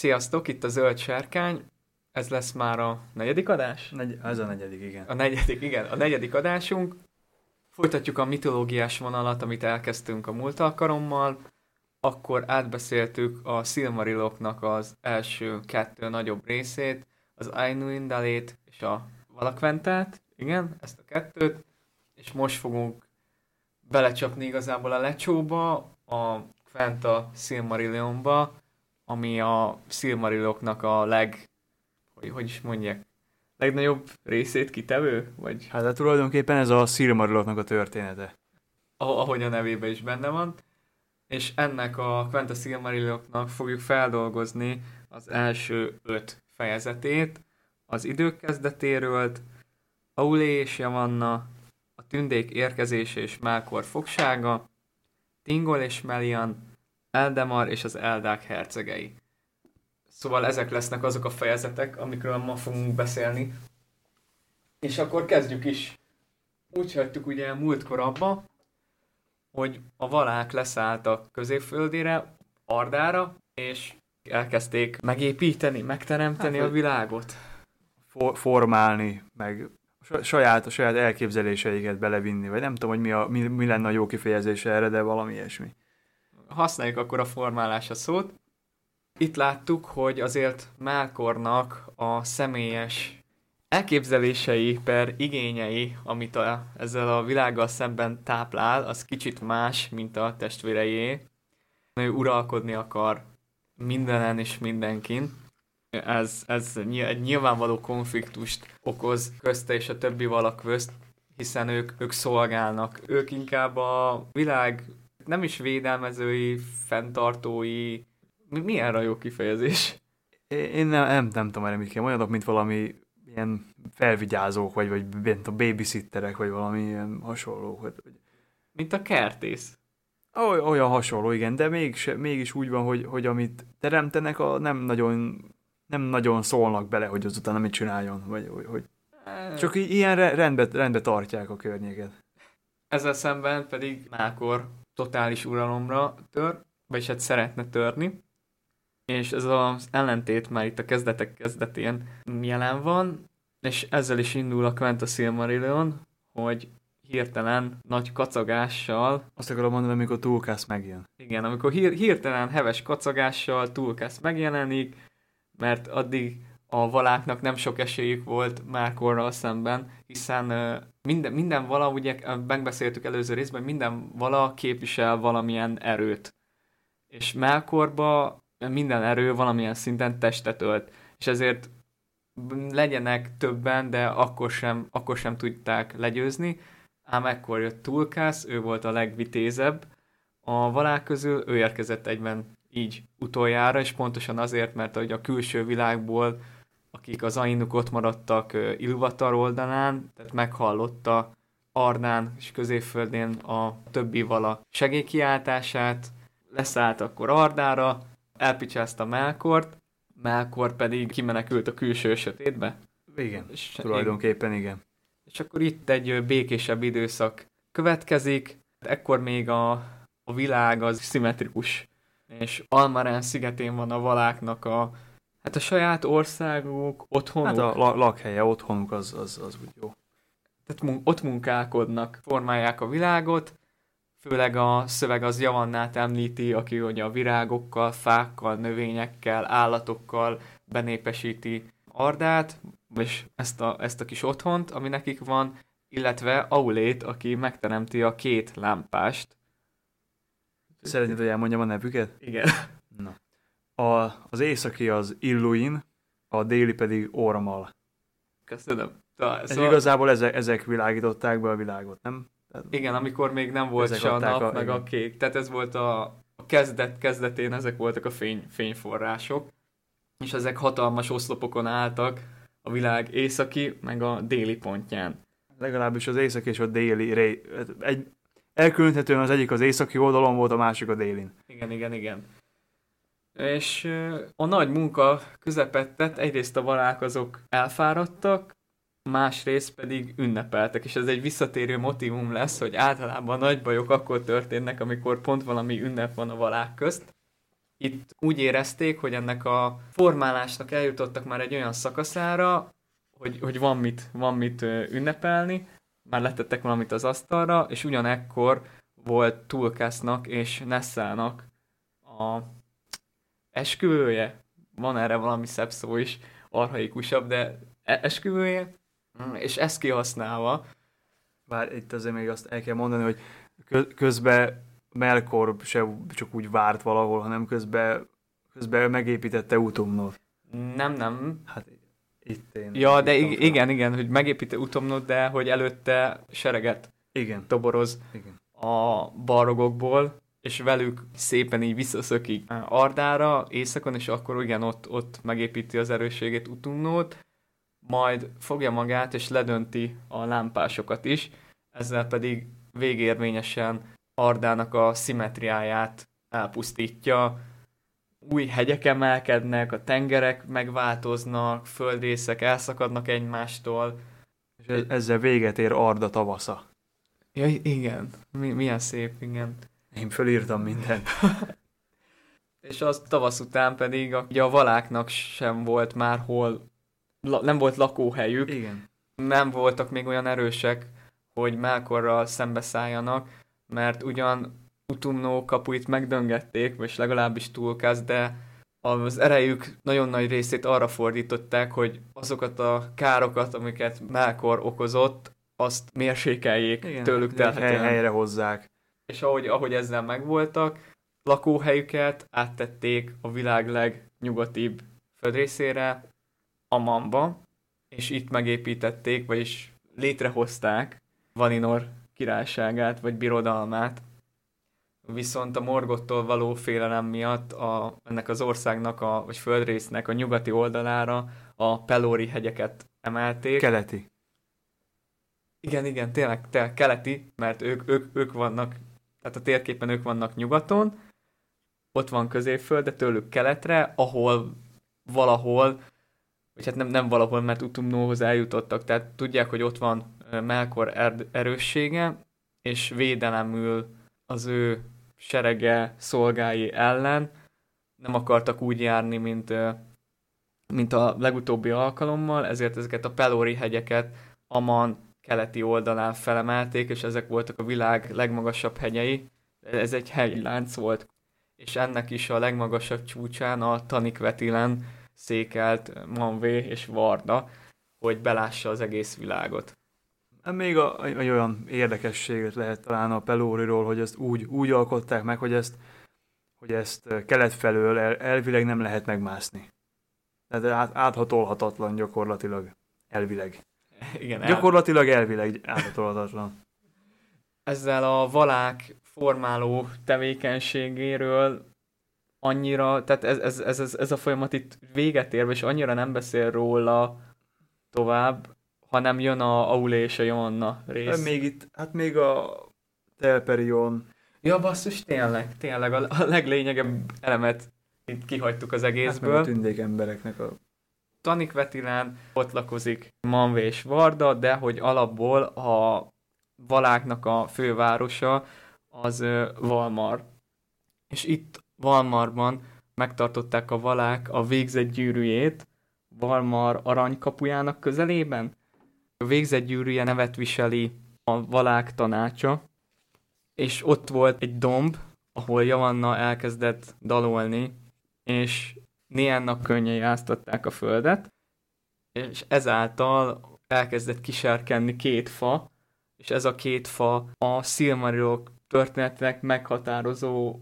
Sziasztok, itt a Zöld Sárkány. Ez lesz már a negyedik adás? Negy- ez a negyedik, igen. A negyedik, igen, a negyedik adásunk. Folytatjuk a mitológiás vonalat, amit elkezdtünk a múlt alkalommal. Akkor átbeszéltük a Silmariloknak az első kettő nagyobb részét, az Ainuindalét és a Valakventát, igen, ezt a kettőt, és most fogunk belecsapni igazából a lecsóba, a Kventa Silmarillionba, ami a Silmariloknak a leg, hogy, hogy is mondják, legnagyobb részét kitevő? Vagy Hát de tulajdonképpen ez a Silmariloknak a története. ah- ahogy a nevében is benne van. És ennek a Quenta Silmarilloknak fogjuk feldolgozni az első öt fejezetét, az idők kezdetéről, Aulé és Javanna, a tündék érkezése és Melkor fogsága, Tingol és Melian, Eldemar és az Eldák hercegei. Szóval ezek lesznek azok a fejezetek, amikről ma fogunk beszélni. És akkor kezdjük is. Úgy hagytuk ugye múltkor abba, hogy a valák leszálltak középföldére, Ardára, és elkezdték megépíteni, megteremteni Hát, a világot. For- formálni, meg saját, a saját elképzeléseiket belevinni, vagy nem tudom, hogy mi, a, mi, mi lenne a jó kifejezése erre, de valami ilyesmi. Használjuk akkor a formálás a szót. Itt láttuk, hogy azért Melkornak a személyes elképzelései per igényei, amit a, ezzel a világgal szemben táplál, az kicsit más, mint a testvérejé. Ő uralkodni akar mindenen és mindenkin. Ez, ez egy nyilvánvaló konfliktust okoz közte és a többi valak közt, hiszen ők, ők szolgálnak. Ők inkább a világ nem is védelmezői, fenntartói, mi, mi erre a jó kifejezés? Én nem, nem, nem tudom erre mit kell, olyanok, mint valami ilyen felvigyázók, vagy, vagy bent a babysitterek, vagy valami ilyen hasonló. Hogy, Mint a kertész. Oly- Olyan hasonló, igen, de mégis, mégis úgy van, hogy, hogy amit teremtenek, a nem nagyon, nem nagyon szólnak bele, hogy azután mit csináljon, vagy hogy, hogy csak i- ilyen re- rendbe, rendbe tartják a környéket. Ezzel szemben pedig Mákor totális uralomra tör, vagyis hát szeretne törni, és ez az ellentét már itt a kezdetek kezdetén jelen van, és ezzel is indul a Quenta Silmarillion, hogy hirtelen nagy kacagással Azt akarom mondani, amikor túlkász megjön. Igen, amikor hír, hirtelen heves kacagással túlkász megjelenik, mert addig a valáknak nem sok esélyük volt Mákorral szemben, hiszen minden, minden vala, ugye megbeszéltük előző részben, minden vala képvisel valamilyen erőt. És Melkorba minden erő valamilyen szinten testet ölt. És ezért legyenek többen, de akkor sem, akkor sem tudták legyőzni. Ám ekkor jött Tulkász, ő volt a legvitézebb, a valák közül ő érkezett egyben így utoljára, és pontosan azért, mert hogy a külső világból, akik az Ainuk ott maradtak Ilvatar oldalán, tehát meghallotta Ardán és Középföldén a többi vala segélykiáltását, leszállt akkor Ardára, elpicsázta Melkort, Melkor pedig kimenekült a külső sötétbe. Igen, És, tulajdonképpen igen. és akkor itt egy békésebb időszak következik, ekkor még a, a világ az szimmetrikus, és Almarán szigetén van a valáknak a, hát a saját országuk, otthonuk, Hát a la- lakhelye, otthonuk az, az, az úgy jó. tehát mun- ott munkálkodnak, formálják a világot, főleg a szöveg az Javannát említi, aki ugye a virágokkal, fákkal, növényekkel, állatokkal benépesíti Ardát, és ezt a, ezt a kis otthont, ami nekik van, illetve Aulét, aki megteremti a két lámpást. Szeretnéd, hogy elmondjam a nevüket? Igen. A, az északi az Illuin, a déli pedig Ormal. Köszönöm. Ta, Ez szóval, igazából ezek, ezek világították be a világot, nem? Tehát, igen, amikor még nem volt se a nap, a- meg a igen. kék. Tehát ez volt a, a kezdet kezdetén, ezek voltak a fény, fényforrások. És ezek hatalmas oszlopokon álltak a világ északi, meg a déli pontján. Legalábbis az északi és a déli ré... Egy, elkülönhetően az egyik az északi oldalon volt, a másik a délin. Igen, igen, igen. És a nagy munka közepettet egyrészt a valálkozók elfáradtak, másrészt pedig ünnepeltek, és ez egy visszatérő motivum lesz, hogy általában nagy bajok akkor történnek, amikor pont valami ünnep van a valák közt. itt úgy érezték, hogy ennek a formálásnak eljutottak már egy olyan szakaszára, hogy, hogy van, mit, van mit ünnepelni, már letettek valamit az asztalra, és ugyanekkor volt Tulkásznak és Nessának a esküvője. Van erre valami szebb szó is, arhaikusabb, de e- esküvője, mm, és ezt kihasználva. Bár itt azért még azt el kell mondani, hogy közben Melkor se csak úgy várt valahol, hanem közben, közben megépítette Utumnot. Nem, nem. Hát itt én. Ja, de ig- igen, igen, hogy megépítette Utumnot, de hogy előtte sereget igen. toboroz igen. a barogokból, és velük szépen így visszaszökik Ardára, északon, és akkor igen, ott, ott megépíti az erősségét Utumnót, majd fogja magát, és ledönti a lámpásokat is, ezzel pedig végérvényesen Ardának a szimetriáját elpusztítja, új hegyek emelkednek, a tengerek megváltoznak, földrészek elszakadnak egymástól. És ezzel véget ér Arda tavasza. Ja, igen. Mi, milyen szép, igen. Én fölírtam mindent. és az tavasz után pedig a, ugye a valáknak sem volt már hol, la, nem volt lakóhelyük. Igen. Nem voltak még olyan erősek, hogy Melkorral szembeszálljanak, mert ugyan Utumnó kapuit megdöngették, vagy legalábbis túlkáz, de az erejük nagyon nagy részét arra fordították, hogy azokat a károkat, amiket Melkor okozott, azt mérsékeljék Igen, tőlük telhetően. Hely, helyre hozzák. És ahogy, ahogy ezzel megvoltak, lakóhelyüket áttették a világ legnyugatibb földrészére, Amamba, és itt megépítették, vagyis létrehozták Valinor királyságát, vagy birodalmát. Viszont a Morgottól való félelem miatt a, ennek az országnak, a, vagy földrésznek a nyugati oldalára a Pelóri hegyeket emelték. Keleti. Igen, igen, tényleg, tényleg keleti, mert ők, ők, ők vannak, tehát a térképen ők vannak nyugaton, ott van középföld, de tőlük keletre, ahol valahol, vagy hát nem, nem valahol, mert Utumnóhoz eljutottak, tehát tudják, hogy ott van Melkor er- erőssége, és védelemül az ő serege szolgái ellen. Nem akartak úgy járni, mint, mint a legutóbbi alkalommal, ezért ezeket a Pelori hegyeket Aman keleti oldalán felemelték, és ezek voltak a világ legmagasabb hegyei. Ez egy hegylánc volt, és ennek is a legmagasabb csúcsán a Tanikvetilen székelt Manvé és Varda, hogy belássa az egész világot. Hát még a, egy olyan érdekességet lehet talán a Pelóriról, hogy ezt úgy, úgy alkották meg, hogy ezt, hogy ezt kelet felől el, elvileg nem lehet megmászni. Tehát át, áthatolhatatlan gyakorlatilag, elvileg. Igen, el... Gyakorlatilag elvileg áthatolhatatlan. Ezzel a valák formáló tevékenységéről annyira, tehát ez, ez, ez, ez, ez a folyamat itt véget ér, és annyira nem beszél róla tovább, hanem jön a Aule és a Joanna rész. Még itt, hát még a Telperion. Ja, basszus, tényleg, tényleg a, a leglényegebb elemet itt kihagytuk az egészből. Hát a tündék embereknek a... Tanik Vetilán ott lakozik Manvé és Varda, de hogy alapból a valáknak a fővárosa az Valmar. És itt Valmarban megtartották a valák a végzett gyűrűjét, Valmar aranykapujának közelében, a végzett gyűrűje nevet viseli a valák tanácsa, és ott volt egy domb, ahol Javanna elkezdett dalolni, és Niennak könnyei áztatták a földet, és ezáltal elkezdett kiserkenni két fa, és ez a két fa a Silmarilok történetnek meghatározó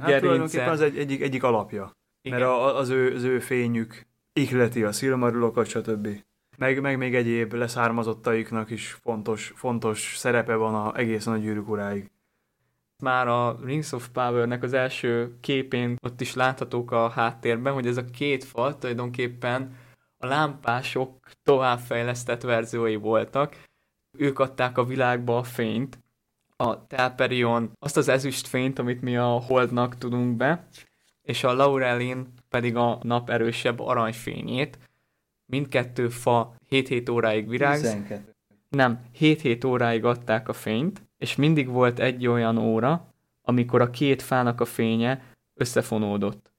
hát gerince. az egy, egyik, egyik alapja. Igen. Mert a, az, ő, az ő fényük ikleti a Silmarilokat, stb meg, meg még egyéb leszármazottaiknak is fontos, fontos szerepe van a, egészen a gyűrűk uráig. Már a Rings of Power-nek az első képén ott is láthatók a háttérben, hogy ez a két fal tulajdonképpen a lámpások továbbfejlesztett verziói voltak. Ők adták a világba a fényt, a Telperion azt az ezüst fényt, amit mi a Holdnak tudunk be, és a Laurelin pedig a nap erősebb aranyfényét, mindkettő fa 7-7 óráig virág. 12. Nem, 7-7 óráig adták a fényt, és mindig volt egy olyan óra, amikor a két fának a fénye összefonódott.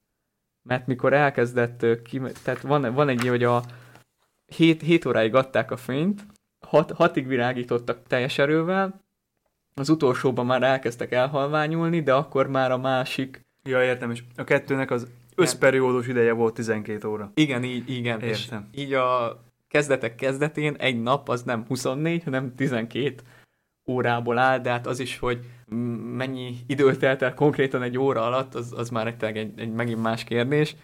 mert mikor elkezdett, ki, tehát van, van egy, hogy a 7, 7 óráig adták a fényt, 6, 6-ig virágítottak teljes erővel, az utolsóban már elkezdtek elhalványulni, de akkor már a másik... Ja, értem, és a kettőnek az összperiódus ideje volt 12 óra. Igen, így, igen. Értem. És így a kezdetek kezdetén egy nap az nem 24, hanem 12 órából áll, de hát az is, hogy mennyi időt telt el konkrétan egy óra alatt, az, az már egy, egy, egy megint más kérdés.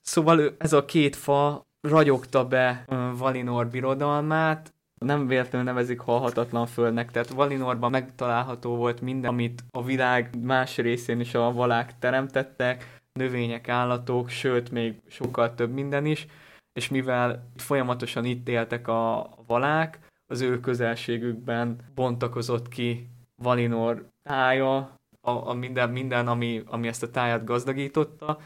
Szóval ez a két fa ragyogta be Valinor birodalmát, nem véletlenül nevezik halhatatlan földnek, tehát Valinorban megtalálható volt minden, amit a világ más részén is a valák teremtettek, növények, állatok, sőt, még sokkal több minden is, és mivel folyamatosan itt éltek a valák, az ő közelségükben bontakozott ki Valinor tája, a, a minden, minden ami, ami ezt a táját gazdagította.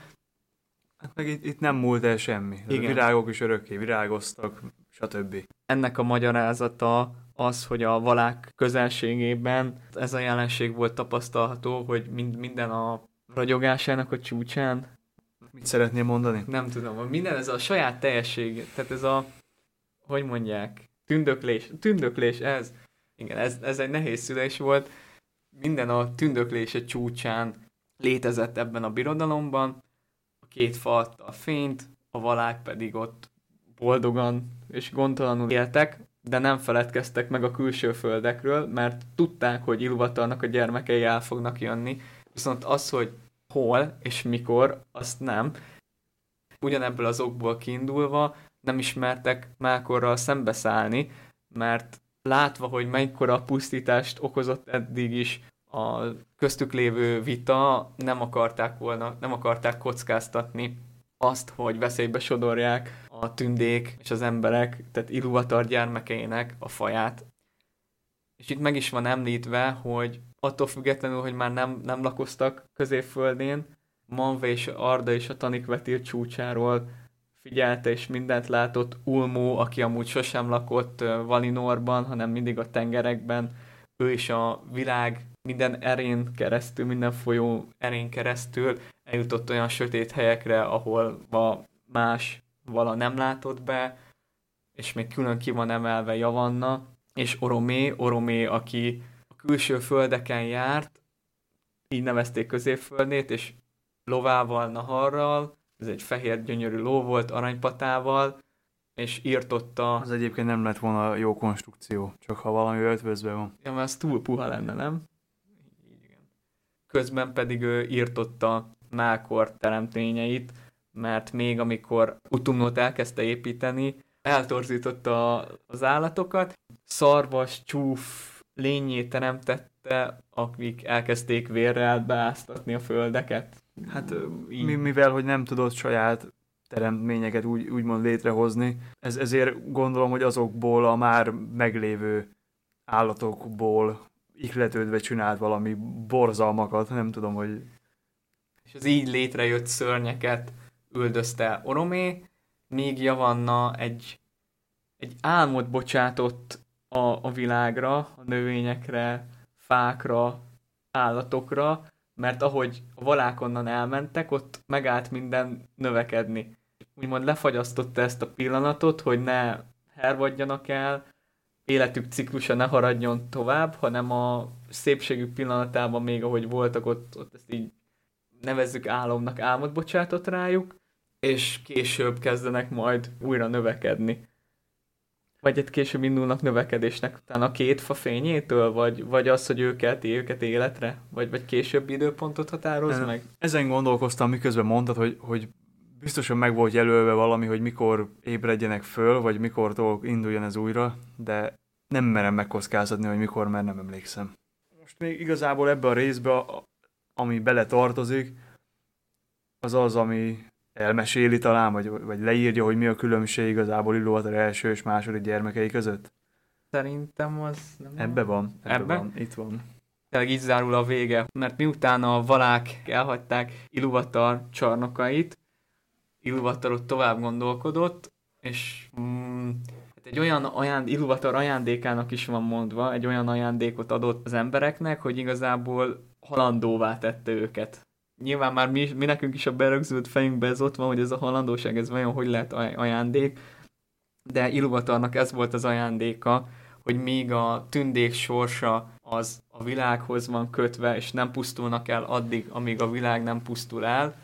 Hát meg itt, itt nem múlt el semmi. Igen. A virágok is örökké virágoztak, stb. Ennek a magyarázata az, hogy a valák közelségében ez a jelenség volt tapasztalható, hogy mind, minden a ragyogásának a csúcsán. Mit szeretnél mondani? Nem tudom, minden ez a saját teljesség, tehát ez a, hogy mondják, tündöklés, tündöklés ez, igen, ez, ez egy nehéz szülés volt, minden a tündöklése csúcsán létezett ebben a birodalomban, a két fa a fényt, a valák pedig ott boldogan és gondtalanul éltek, de nem feledkeztek meg a külső földekről, mert tudták, hogy Ilvatarnak a gyermekei el fognak jönni, viszont az, hogy hol és mikor, azt nem. Ugyanebből az okból kiindulva nem ismertek Mákorral szembeszállni, mert látva, hogy mekkora pusztítást okozott eddig is a köztük lévő vita, nem akarták volna, nem akarták kockáztatni azt, hogy veszélybe sodorják a tündék és az emberek, tehát Iluvatar gyermekeinek a faját. És itt meg is van említve, hogy attól függetlenül, hogy már nem, nem lakoztak középföldén, Manve és Arda és a Tanikvetir csúcsáról figyelte és mindent látott Ulmó, aki amúgy sosem lakott Valinorban, hanem mindig a tengerekben, ő is a világ minden erén keresztül, minden folyó erén keresztül eljutott olyan sötét helyekre, ahol a más vala nem látott be, és még külön ki van emelve Javanna, és Oromé, Oromé, aki a külső földeken járt, így nevezték középföldnét, és lovával, naharral, ez egy fehér gyönyörű ló volt, aranypatával, és írtotta... Az egyébként nem lett volna jó konstrukció, csak ha valami ötvözve van. Ja, mert ez túl puha lenne, nem? Közben pedig ő írtotta Mákor teremtményeit, mert még amikor Utumnót elkezdte építeni, eltorzította az állatokat, szarvas, csúf lényét teremtette, akik elkezdték vérrel beáztatni a földeket. Hát így. mivel, hogy nem tudott saját teremtményeket úgy, úgymond létrehozni, ez, ezért gondolom, hogy azokból a már meglévő állatokból ihletődve csinált valami borzalmakat, nem tudom, hogy... És az így létrejött szörnyeket üldözte Oromé, míg Javanna egy, egy álmot bocsátott a, a világra, a növényekre, fákra, állatokra, mert ahogy a valák onnan elmentek, ott megállt minden növekedni. Úgymond lefagyasztotta ezt a pillanatot, hogy ne hervadjanak el, életük ciklusa ne haradjon tovább, hanem a szépségük pillanatában még ahogy voltak ott, ott ezt így nevezzük álomnak, álmot bocsátott rájuk, és később kezdenek majd újra növekedni. Vagy egy később indulnak növekedésnek utána a két fa fényétől, vagy, vagy az, hogy őket, őket életre? Vagy, vagy később időpontot határoz e, meg? Ezen gondolkoztam, miközben mondtad, hogy, hogy biztosan meg volt jelölve valami, hogy mikor ébredjenek föl, vagy mikor induljon ez újra, de nem merem megkockázatni, hogy mikor, mert nem emlékszem. Most még igazából ebbe a részbe, ami bele tartozik, az az, ami elmeséli talán, vagy, vagy leírja, hogy mi a különbség igazából Illuvatar első és második gyermekei között? Szerintem az nem Ebbe van. Ebbe, ebbe? van. Itt van. Tényleg így zárul a vége, mert miután a valák elhagyták Iluvatar csarnokait, Iluvatar ott tovább gondolkodott, és mm, hát egy olyan ajánd, Iluvatar ajándékának is van mondva, egy olyan ajándékot adott az embereknek, hogy igazából halandóvá tette őket nyilván már mi, mi nekünk is a berögzült fejünkbe ez ott van, hogy ez a halandóság, ez vajon hogy lehet ajándék, de Iluvatarnak ez volt az ajándéka, hogy míg a tündék sorsa az a világhoz van kötve, és nem pusztulnak el addig, amíg a világ nem pusztul el,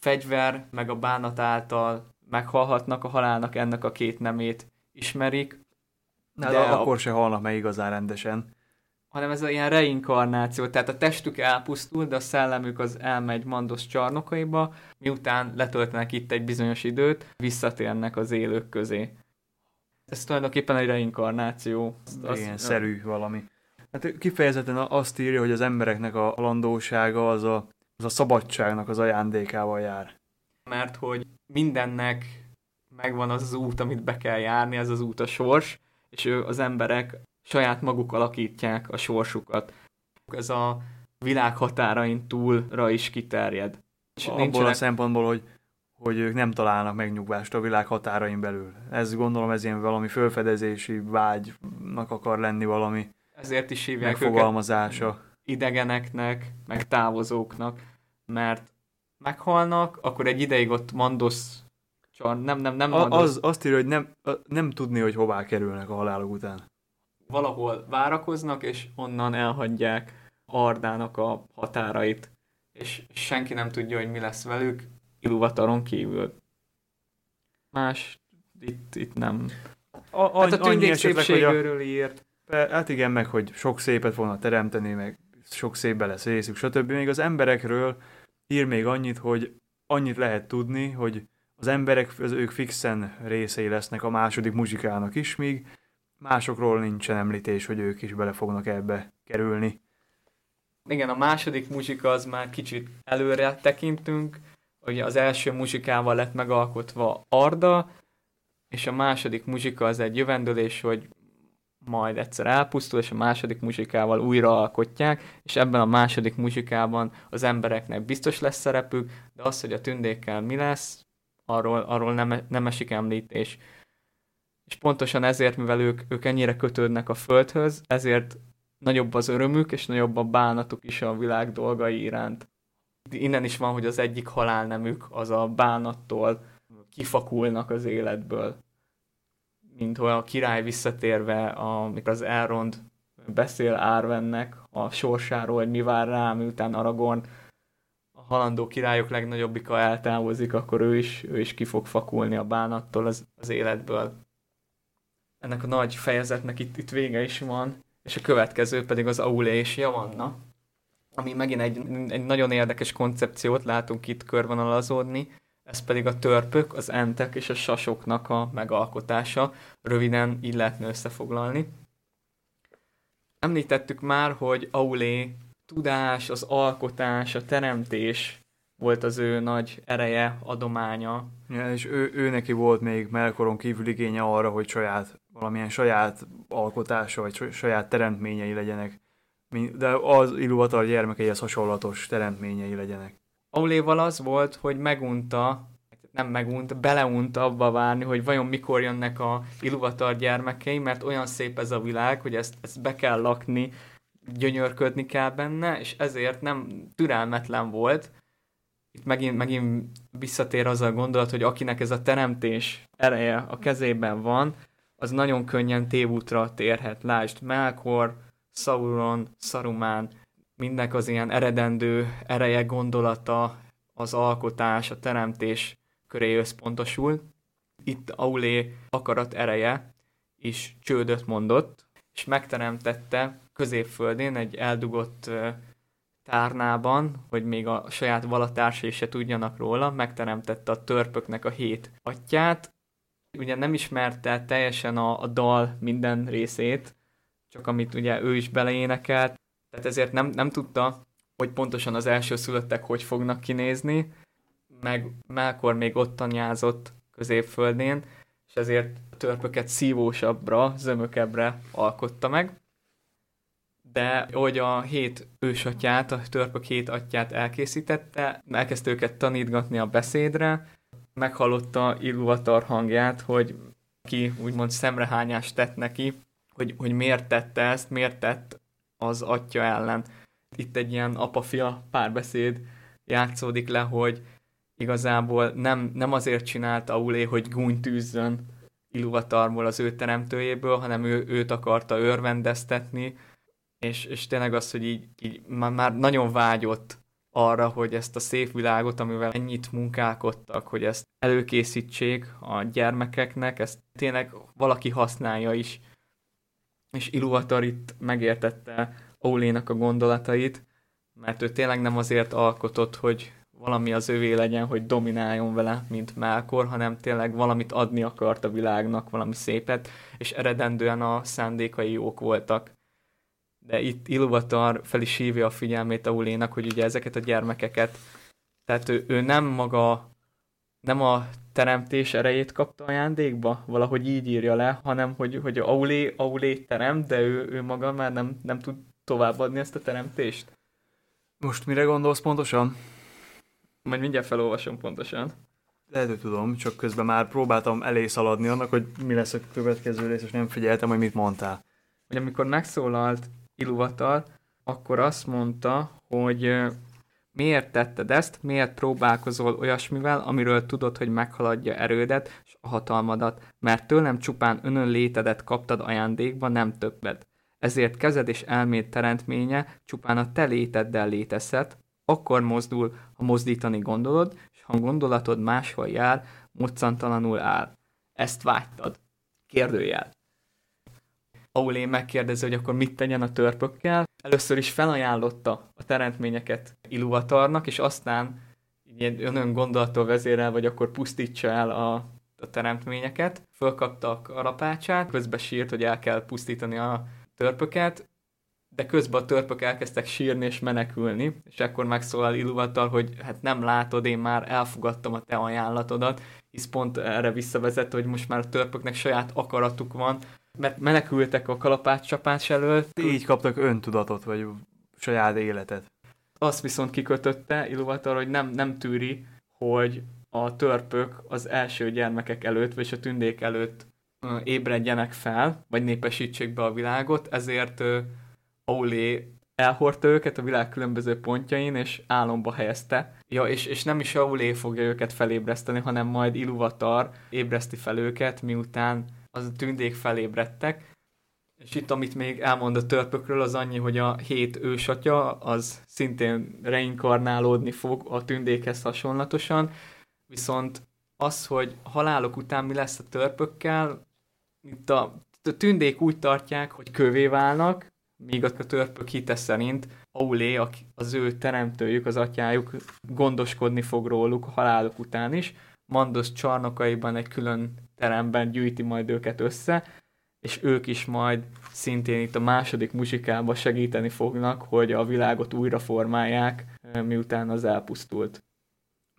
fegyver meg a bánat által meghalhatnak a halálnak ennek a két nemét ismerik. De, de akkor a... se halnak meg igazán rendesen. Hanem ez a ilyen reinkarnáció, tehát a testük elpusztul, de a szellemük az elmegy Mandos csarnokaiba, miután letöltenek itt egy bizonyos időt, visszatérnek az élők közé. Ez tulajdonképpen egy reinkarnáció. Az, Igen, az, szerű valami. Hát kifejezetten azt írja, hogy az embereknek a landósága az a, az a szabadságnak az ajándékával jár. Mert hogy mindennek megvan az az út, amit be kell járni, ez az út a sors, és ő, az emberek saját maguk alakítják a sorsukat. Ez a világ határain túlra is kiterjed. Abból nincsenek... a szempontból, hogy, hogy ők nem találnak megnyugvást a világ határain belül. Ez gondolom, ez ilyen valami fölfedezési vágynak akar lenni valami Ezért is hívják megfogalmazása. idegeneknek, meg távozóknak, mert meghalnak, akkor egy ideig ott Mandosz csar, nem, nem, nem Mandosz. Az, azt írja, hogy nem, nem tudni, hogy hová kerülnek a halálok után. Valahol várakoznak, és onnan elhagyják Ardának a határait, és senki nem tudja, hogy mi lesz velük, Iluvataron kívül. Más itt, itt nem. A, a, hát a tündék szépségéről írt. Hát igen, meg hogy sok szépet volna teremteni, meg sok szépbe lesz részük, stb. Még az emberekről ír még annyit, hogy annyit lehet tudni, hogy az emberek, az ők fixen részei lesznek a második muzsikának is, míg másokról nincsen említés, hogy ők is bele fognak ebbe kerülni. Igen, a második muzsika az már kicsit előre tekintünk, ugye az első muzsikával lett megalkotva Arda, és a második muzsika az egy jövendőlés, hogy majd egyszer elpusztul, és a második muzsikával újra alkotják, és ebben a második muzsikában az embereknek biztos lesz szerepük, de az, hogy a tündékkel mi lesz, arról, arról nem, nem esik említés. És pontosan ezért, mivel ők, ők ennyire kötődnek a földhöz, ezért nagyobb az örömük, és nagyobb a bánatuk is a világ dolgai iránt. Innen is van, hogy az egyik halálnemük az a bánattól kifakulnak az életből mint hogy a király visszatérve, amikor az Elrond beszél Árvennek a sorsáról, hogy mi vár rá, miután Aragorn a halandó királyok legnagyobbika eltávozik, akkor ő is, ő is ki fog fakulni a bánattól az, az életből. Ennek a nagy fejezetnek itt, itt vége is van, és a következő pedig az Aule és Javanna, ami megint egy, egy nagyon érdekes koncepciót látunk itt körvonalazódni, ez pedig a törpök, az entek és a sasoknak a megalkotása. Röviden így lehetne összefoglalni. Említettük már, hogy Aulé tudás, az alkotás, a teremtés volt az ő nagy ereje, adománya. Ja, és ő, ő neki volt még Melkoron kívül igénye arra, hogy saját, valamilyen saját alkotása, vagy saját teremtményei legyenek. De az Iluvatar gyermekeihez hasonlatos teremtményei legyenek. Auléval az volt, hogy megunta, nem megunta, beleunta abba várni, hogy vajon mikor jönnek a Iluvatar gyermekei, mert olyan szép ez a világ, hogy ezt, ezt be kell lakni, gyönyörködni kell benne, és ezért nem türelmetlen volt. Itt megint, megint visszatér az a gondolat, hogy akinek ez a teremtés ereje a kezében van, az nagyon könnyen tévútra térhet. Lásd, Melkor, Sauron, Saruman, mindnek az ilyen eredendő ereje, gondolata, az alkotás, a teremtés köré összpontosul. Itt Aulé akarat ereje is csődöt mondott, és megteremtette középföldén egy eldugott tárnában, hogy még a saját valatársai se tudjanak róla, megteremtette a törpöknek a hét atyát. Ugye nem ismerte teljesen a, a dal minden részét, csak amit ugye ő is beleénekelt, tehát ezért nem, nem tudta, hogy pontosan az első szülöttek hogy fognak kinézni, meg Melkor még ott tanyázott középföldén, és ezért a törpöket szívósabbra, zömökebbre alkotta meg. De hogy a hét ősatyát, a törpök hét atyát elkészítette, elkezdte őket tanítgatni a beszédre, meghallotta Ilúvatar hangját, hogy ki úgymond szemrehányást tett neki, hogy, hogy miért tette ezt, miért tett az atya ellen. Itt egy ilyen apa-fia párbeszéd játszódik le, hogy igazából nem, nem azért csinálta Aulé, hogy gúny tűzzön Iluvatarból az ő teremtőjéből, hanem ő, őt akarta örvendeztetni, és, és tényleg az, hogy így, így már, már nagyon vágyott arra, hogy ezt a szép világot, amivel ennyit munkálkodtak, hogy ezt előkészítsék a gyermekeknek, ezt tényleg valaki használja is. És Iluvatar itt megértette Ólénak a gondolatait, mert ő tényleg nem azért alkotott, hogy valami az övé legyen, hogy domináljon vele, mint Melkor, hanem tényleg valamit adni akart a világnak, valami szépet, és eredendően a szándékai jók voltak de itt Ilúvatar fel is hívja a figyelmét Aulénak, hogy ugye ezeket a gyermekeket, tehát ő, ő nem maga, nem a teremtés erejét kapta ajándékba, valahogy így írja le, hanem hogy, hogy Aulé, Aulé teremt, de ő, ő maga már nem, nem tud továbbadni ezt a teremtést. Most mire gondolsz pontosan? Majd mindjárt felolvasom pontosan. Lehet, hogy tudom, csak közben már próbáltam elé szaladni annak, hogy mi lesz a következő rész, és nem figyeltem, hogy mit mondtál. Hogy amikor megszólalt Iluvatar, akkor azt mondta, hogy miért tetted ezt, miért próbálkozol olyasmivel, amiről tudod, hogy meghaladja erődet és a hatalmadat, mert tőlem csupán önön létedet kaptad ajándékba, nem többet. Ezért kezed és elméd teremtménye csupán a te léteddel létezhet, akkor mozdul, ha mozdítani gondolod, és ha gondolatod máshol jár, moccantalanul áll. Ezt vágytad. Kérdőjel. Aulé megkérdezi, hogy akkor mit tegyen a törpökkel. Először is felajánlotta a teremtményeket Iluvatarnak, és aztán ilyen önön gondolattól vezérel, vagy akkor pusztítsa el a, a teremtményeket. Fölkapta a kalapácsát, közben sírt, hogy el kell pusztítani a törpöket, de közben a törpök elkezdtek sírni és menekülni, és akkor megszólal Iluvatar, hogy hát nem látod, én már elfogadtam a te ajánlatodat, hisz pont erre visszavezet, hogy most már a törpöknek saját akaratuk van, mert menekültek a kalapácscsapás elől. Így kaptak öntudatot, vagy saját életet. Azt viszont kikötötte Iluvatar, hogy nem, nem tűri, hogy a törpök az első gyermekek előtt, vagy a tündék előtt ébredjenek fel, vagy népesítsék be a világot, ezért Aulé elhordta őket a világ különböző pontjain, és álomba helyezte. Ja, és, és nem is Aulé fogja őket felébreszteni, hanem majd Iluvatar ébreszti fel őket, miután az a tündék felébredtek. És itt, amit még elmond a törpökről, az annyi, hogy a hét ősatya az szintén reinkarnálódni fog a tündékhez hasonlatosan, viszont az, hogy halálok után mi lesz a törpökkel, itt a, a tündék úgy tartják, hogy kövé válnak, míg a törpök hite szerint Aulé, az ő teremtőjük, az atyájuk gondoskodni fog róluk a halálok után is, Mandos csarnokaiban egy külön teremben gyűjti majd őket össze, és ők is majd szintén itt a második muzsikában segíteni fognak, hogy a világot újra formálják, miután az elpusztult.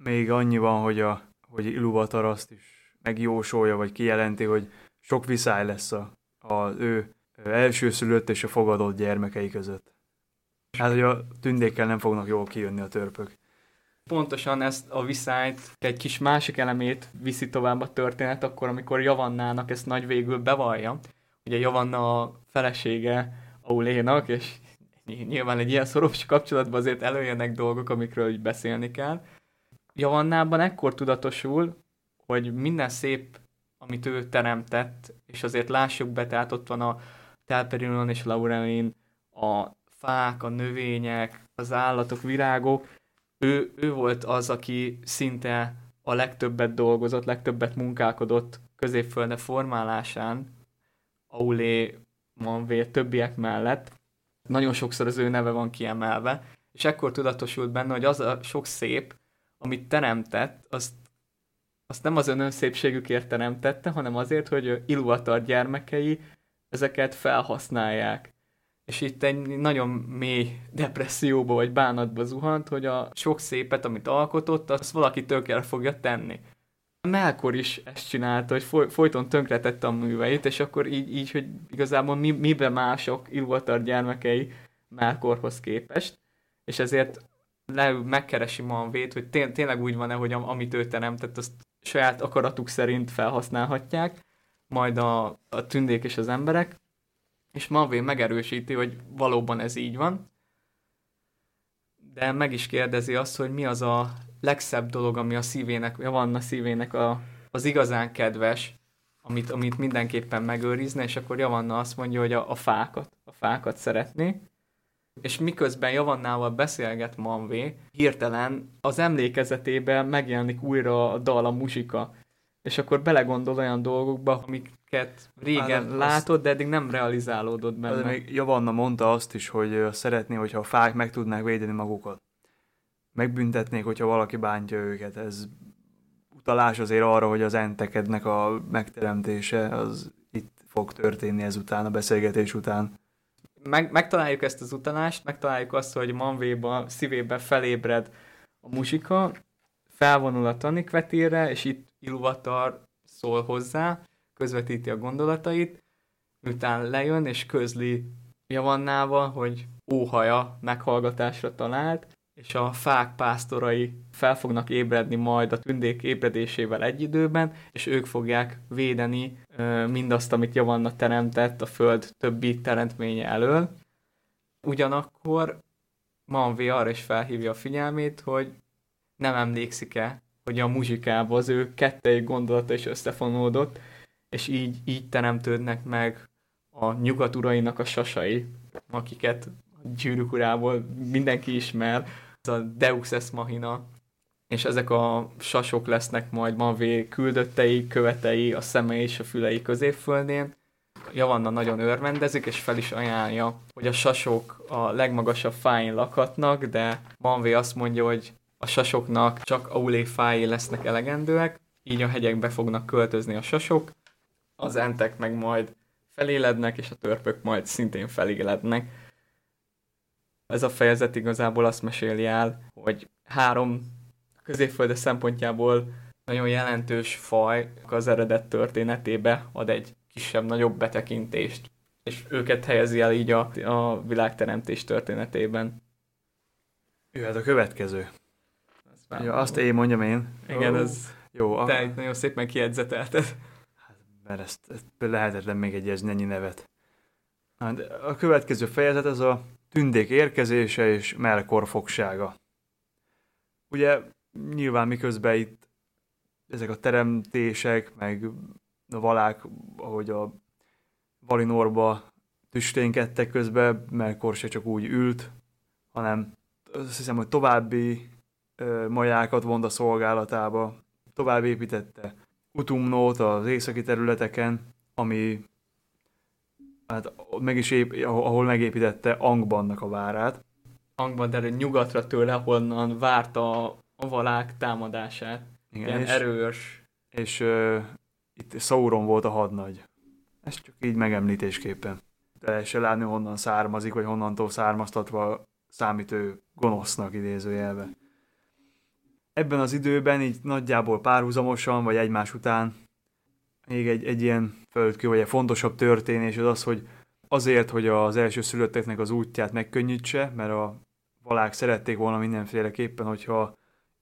Még annyi van, hogy, a, hogy Iluvatar azt is megjósolja, vagy kijelenti, hogy sok viszály lesz a, az ő elsőszülött és a fogadott gyermekei között. Hát, hogy a tündékkel nem fognak jól kijönni a törpök pontosan ezt a viszályt, egy kis másik elemét viszi tovább a történet, akkor, amikor Javannának ezt nagy végül bevallja. Ugye Javanna a felesége Aulénak, és nyilván egy ilyen szoros kapcsolatban azért előjönnek dolgok, amikről így beszélni kell. Javannában ekkor tudatosul, hogy minden szép, amit ő teremtett, és azért lássuk be, tehát ott van a Telperinon és Laurelin, a fák, a növények, az állatok, virágok, ő, ő volt az, aki szinte a legtöbbet dolgozott, legtöbbet munkálkodott középfölde formálásán, Aulé Manvé többiek mellett. Nagyon sokszor az ő neve van kiemelve, és ekkor tudatosult benne, hogy az a sok szép, amit teremtett, azt, azt nem az ön szépségükért teremtette, hanem azért, hogy Iluvatar gyermekei ezeket felhasználják és itt egy nagyon mély depresszióba vagy bánatba zuhant, hogy a sok szépet, amit alkotott, azt valaki tökre fogja tenni. Melkor is ezt csinálta, hogy foly- folyton tönkretette a műveit, és akkor így, így hogy igazából mi, mibe mások Ilvatar gyermekei Melkorhoz képest, és ezért le, megkeresi Manvét, hogy té- tényleg úgy van-e, hogy am- amit ő teremtett, azt saját akaratuk szerint felhasználhatják, majd a, a tündék és az emberek, és Manvé megerősíti, hogy valóban ez így van, de meg is kérdezi azt, hogy mi az a legszebb dolog, ami a szívének, a szívének a, az igazán kedves, amit, amit mindenképpen megőrizne, és akkor Javanna azt mondja, hogy a, a fákat, a fákat szeretné. És miközben Javannával beszélget Manvé, hirtelen az emlékezetében megjelenik újra a dal, a muzsika. És akkor belegondol olyan dolgokba, amiket régen hát, látod, de eddig nem realizálódott benne. De még Javanna mondta azt is, hogy szeretné, hogyha a fák meg tudnák védeni magukat. Megbüntetnék, hogyha valaki bántja őket. Ez utalás azért arra, hogy az entekednek a megteremtése az itt fog történni ezután, a beszélgetés után. Meg, megtaláljuk ezt az utalást, megtaláljuk azt, hogy Manvéba szívébe felébred a muzsika, felvonul a tanikvetére, és itt Iluvatar szól hozzá, közvetíti a gondolatait, miután lejön és közli Javannával, hogy óhaja meghallgatásra talált, és a fák pásztorai fel fognak ébredni majd a tündék ébredésével egy időben, és ők fogják védeni mindazt, amit Javanna teremtett a föld többi teremtménye elől. Ugyanakkor Manvé arra is felhívja a figyelmét, hogy nem emlékszik-e, hogy a muzsikában az ő kettei gondolata is összefonódott, és így, így teremtődnek meg a nyugat urainak a sasai, akiket a gyűrűk urából mindenki ismer, ez a Deus Ex Machina, és ezek a sasok lesznek majd Mavé küldöttei, követei, a szemei és a fülei középföldén. Javanna nagyon örvendezik, és fel is ajánlja, hogy a sasok a legmagasabb fáin lakhatnak, de Manvé azt mondja, hogy a sasoknak csak aulé fái lesznek elegendőek, így a hegyekbe fognak költözni a sasok, az entek meg majd felélednek, és a törpök majd szintén felélednek ez a fejezet igazából azt meséli el, hogy három középfölde szempontjából nagyon jelentős faj az eredet történetébe ad egy kisebb-nagyobb betekintést, és őket helyezi el így a, a világteremtés történetében. Jöhet a következő. Azt, ja, azt én mondjam én. Igen, oh. ez jó. A... Te nagyon szépen kiedzetelted. Hát, mert ezt, ezt lehetetlen megjegyezni ennyi nevet. Hát, a következő fejezet az a tündék érkezése és Melkor fogsága. Ugye nyilván miközben itt ezek a teremtések, meg a valák, ahogy a Valinorba tüsténkedtek közben, Melkor se csak úgy ült, hanem azt hiszem, hogy további majákat vont a szolgálatába, tovább építette Utumnót az északi területeken, ami hát meg is ép, ahol megépítette Angbannak a várát. Angban, de nyugatra tőle, honnan várta a valák támadását. Igen, Ilyen és, erős. És uh, itt Sauron volt a hadnagy. Ez csak így megemlítésképpen. De se látni, honnan származik, vagy honnantól származtatva számít ő gonosznak idézőjelve. Ebben az időben így nagyjából párhuzamosan, vagy egymás után még egy, egy ilyen földkő, vagy egy fontosabb történés az az, hogy azért, hogy az első szülötteknek az útját megkönnyítse, mert a valák szerették volna mindenféleképpen, hogyha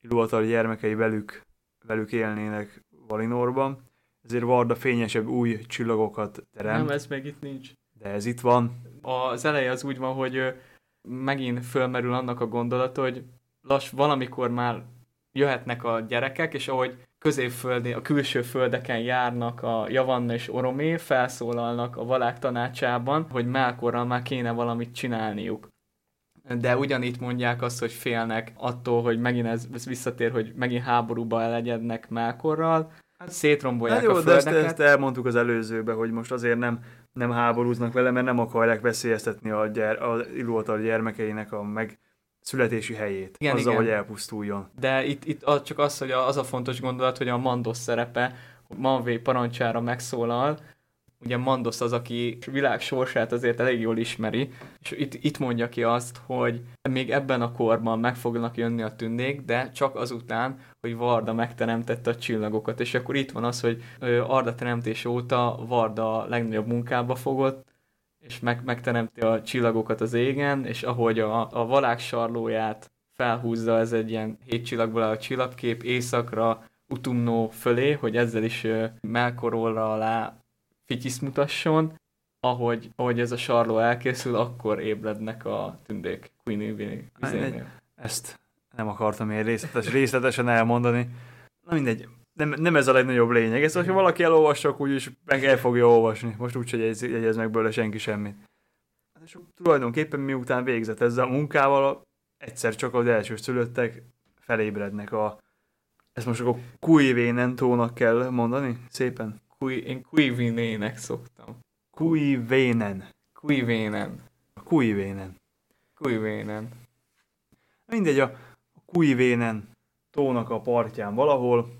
Ilúvatar gyermekei velük, velük élnének Valinorban, ezért Varda fényesebb új csillagokat teremt. Nem, ez meg itt nincs. De ez itt van. Az eleje az úgy van, hogy megint fölmerül annak a gondolata, hogy lass, valamikor már jöhetnek a gyerekek, és ahogy középföldi, a külső földeken járnak a Javanna és Oromé, felszólalnak a valák tanácsában, hogy Melkorral már kéne valamit csinálniuk. De ugyanitt mondják azt, hogy félnek attól, hogy megint ez, ez visszatér, hogy megint háborúba elegyednek Melkorral, hát szétrombolják hát jó, a földeket. De ezt, ezt elmondtuk az előzőbe, hogy most azért nem, nem háborúznak vele, mert nem akarják veszélyeztetni a, gyere, a Ilúvatar gyermekeinek a meg, születési helyét, igen, azzal, igen. hogy elpusztuljon. De itt, itt csak az, hogy az a fontos gondolat, hogy a Mandos szerepe Manvé parancsára megszólal, ugye Mandos az, aki világ sorsát azért elég jól ismeri, és itt, itt mondja ki azt, hogy még ebben a korban meg fognak jönni a tündék, de csak azután, hogy Varda megteremtette a csillagokat, és akkor itt van az, hogy Arda teremtés óta Varda legnagyobb munkába fogott, és meg, megteremti a csillagokat az égen, és ahogy a, a valák sarlóját felhúzza, ez egy ilyen hét csillagból a csillagkép északra, Utumnó fölé, hogy ezzel is Melkorolra alá fityisz mutasson, ahogy, ahogy ez a sarló elkészül, akkor ébrednek a tündék Queen egy, ezt nem akartam én részletes, részletesen elmondani. Na mindegy, nem, nem ez a legnagyobb lényeg. Ezt, hogyha valaki elolvassa, akkor úgyis meg el fogja olvasni. Most úgyse jegyez, jegyez meg belőle senki semmit. Hát és tulajdonképpen miután végzett ezzel a munkával, egyszer csak az első szülöttek felébrednek a... Ezt most akkor Kuivénen tónak kell mondani? Szépen. Kui, én Kuivinének szoktam. Kuivénen. Kuivénen. Kuivénen. Kuivénen. Mindegy, a Kuivénen tónak a partján valahol.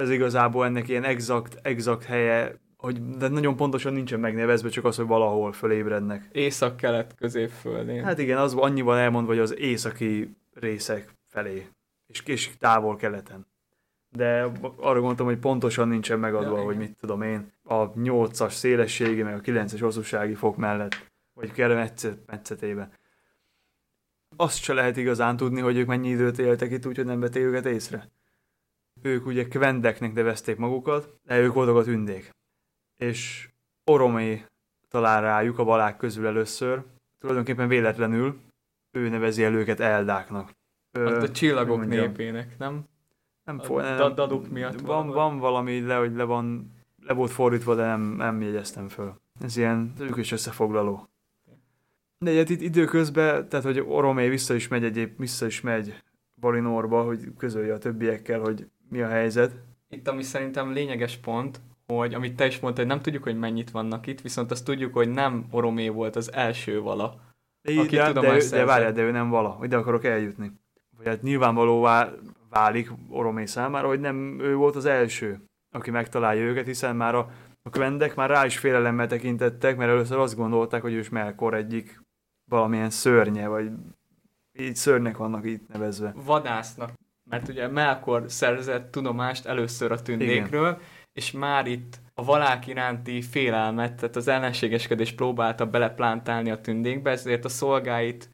Ez igazából ennek ilyen exakt, exakt helye, hogy de nagyon pontosan nincsen megnevezve, csak az, hogy valahol fölébrednek. Észak-kelet középföldén. Hát igen, az annyiban elmondva, hogy az északi részek felé, és, és távol keleten. De arra gondoltam, hogy pontosan nincsen megadva, ja, hogy mit tudom én, a 8-as szélességi, meg a 9-es hosszúsági fok mellett, vagy kell metszetében. Azt se lehet igazán tudni, hogy ők mennyi időt éltek itt, úgyhogy nem vették őket észre. Ők ugye kvendeknek nevezték magukat, de ők voltak a tündék. És Oromé talál rájuk a valák közül először, tulajdonképpen véletlenül, ő nevezi el őket Eldáknak. Ö, hát a csillagok népének, nem? Nem, fog, nem daduk miatt van, van valami, le, hogy le, van, le volt fordítva, de nem, nem jegyeztem föl. Ez ilyen, ők is összefoglaló. De hát itt időközben, tehát hogy Oromé vissza is megy egyéb, vissza is megy Valinorba, hogy közölje a többiekkel, hogy mi a helyzet. Itt ami szerintem lényeges pont, hogy amit te is mondtad, hogy nem tudjuk, hogy mennyit vannak itt, viszont azt tudjuk, hogy nem Oromé volt az első vala. De, aki de, de, de várjál, de ő nem vala, ide akarok eljutni. Vagy hát nyilvánvalóvá válik Oromé számára, hogy nem ő volt az első, aki megtalálja őket, hiszen már a, a kvendek már rá is félelemmel tekintettek, mert először azt gondolták, hogy ő is Melkor egyik valamilyen szörnye, vagy így szörnyek vannak itt nevezve. Vadásznak, mert ugye Melkor szerzett tudomást először a tündékről, Igen. és már itt a valák iránti félelmet, tehát az ellenségeskedés próbálta beleplántálni a tündékbe, ezért a szolgáit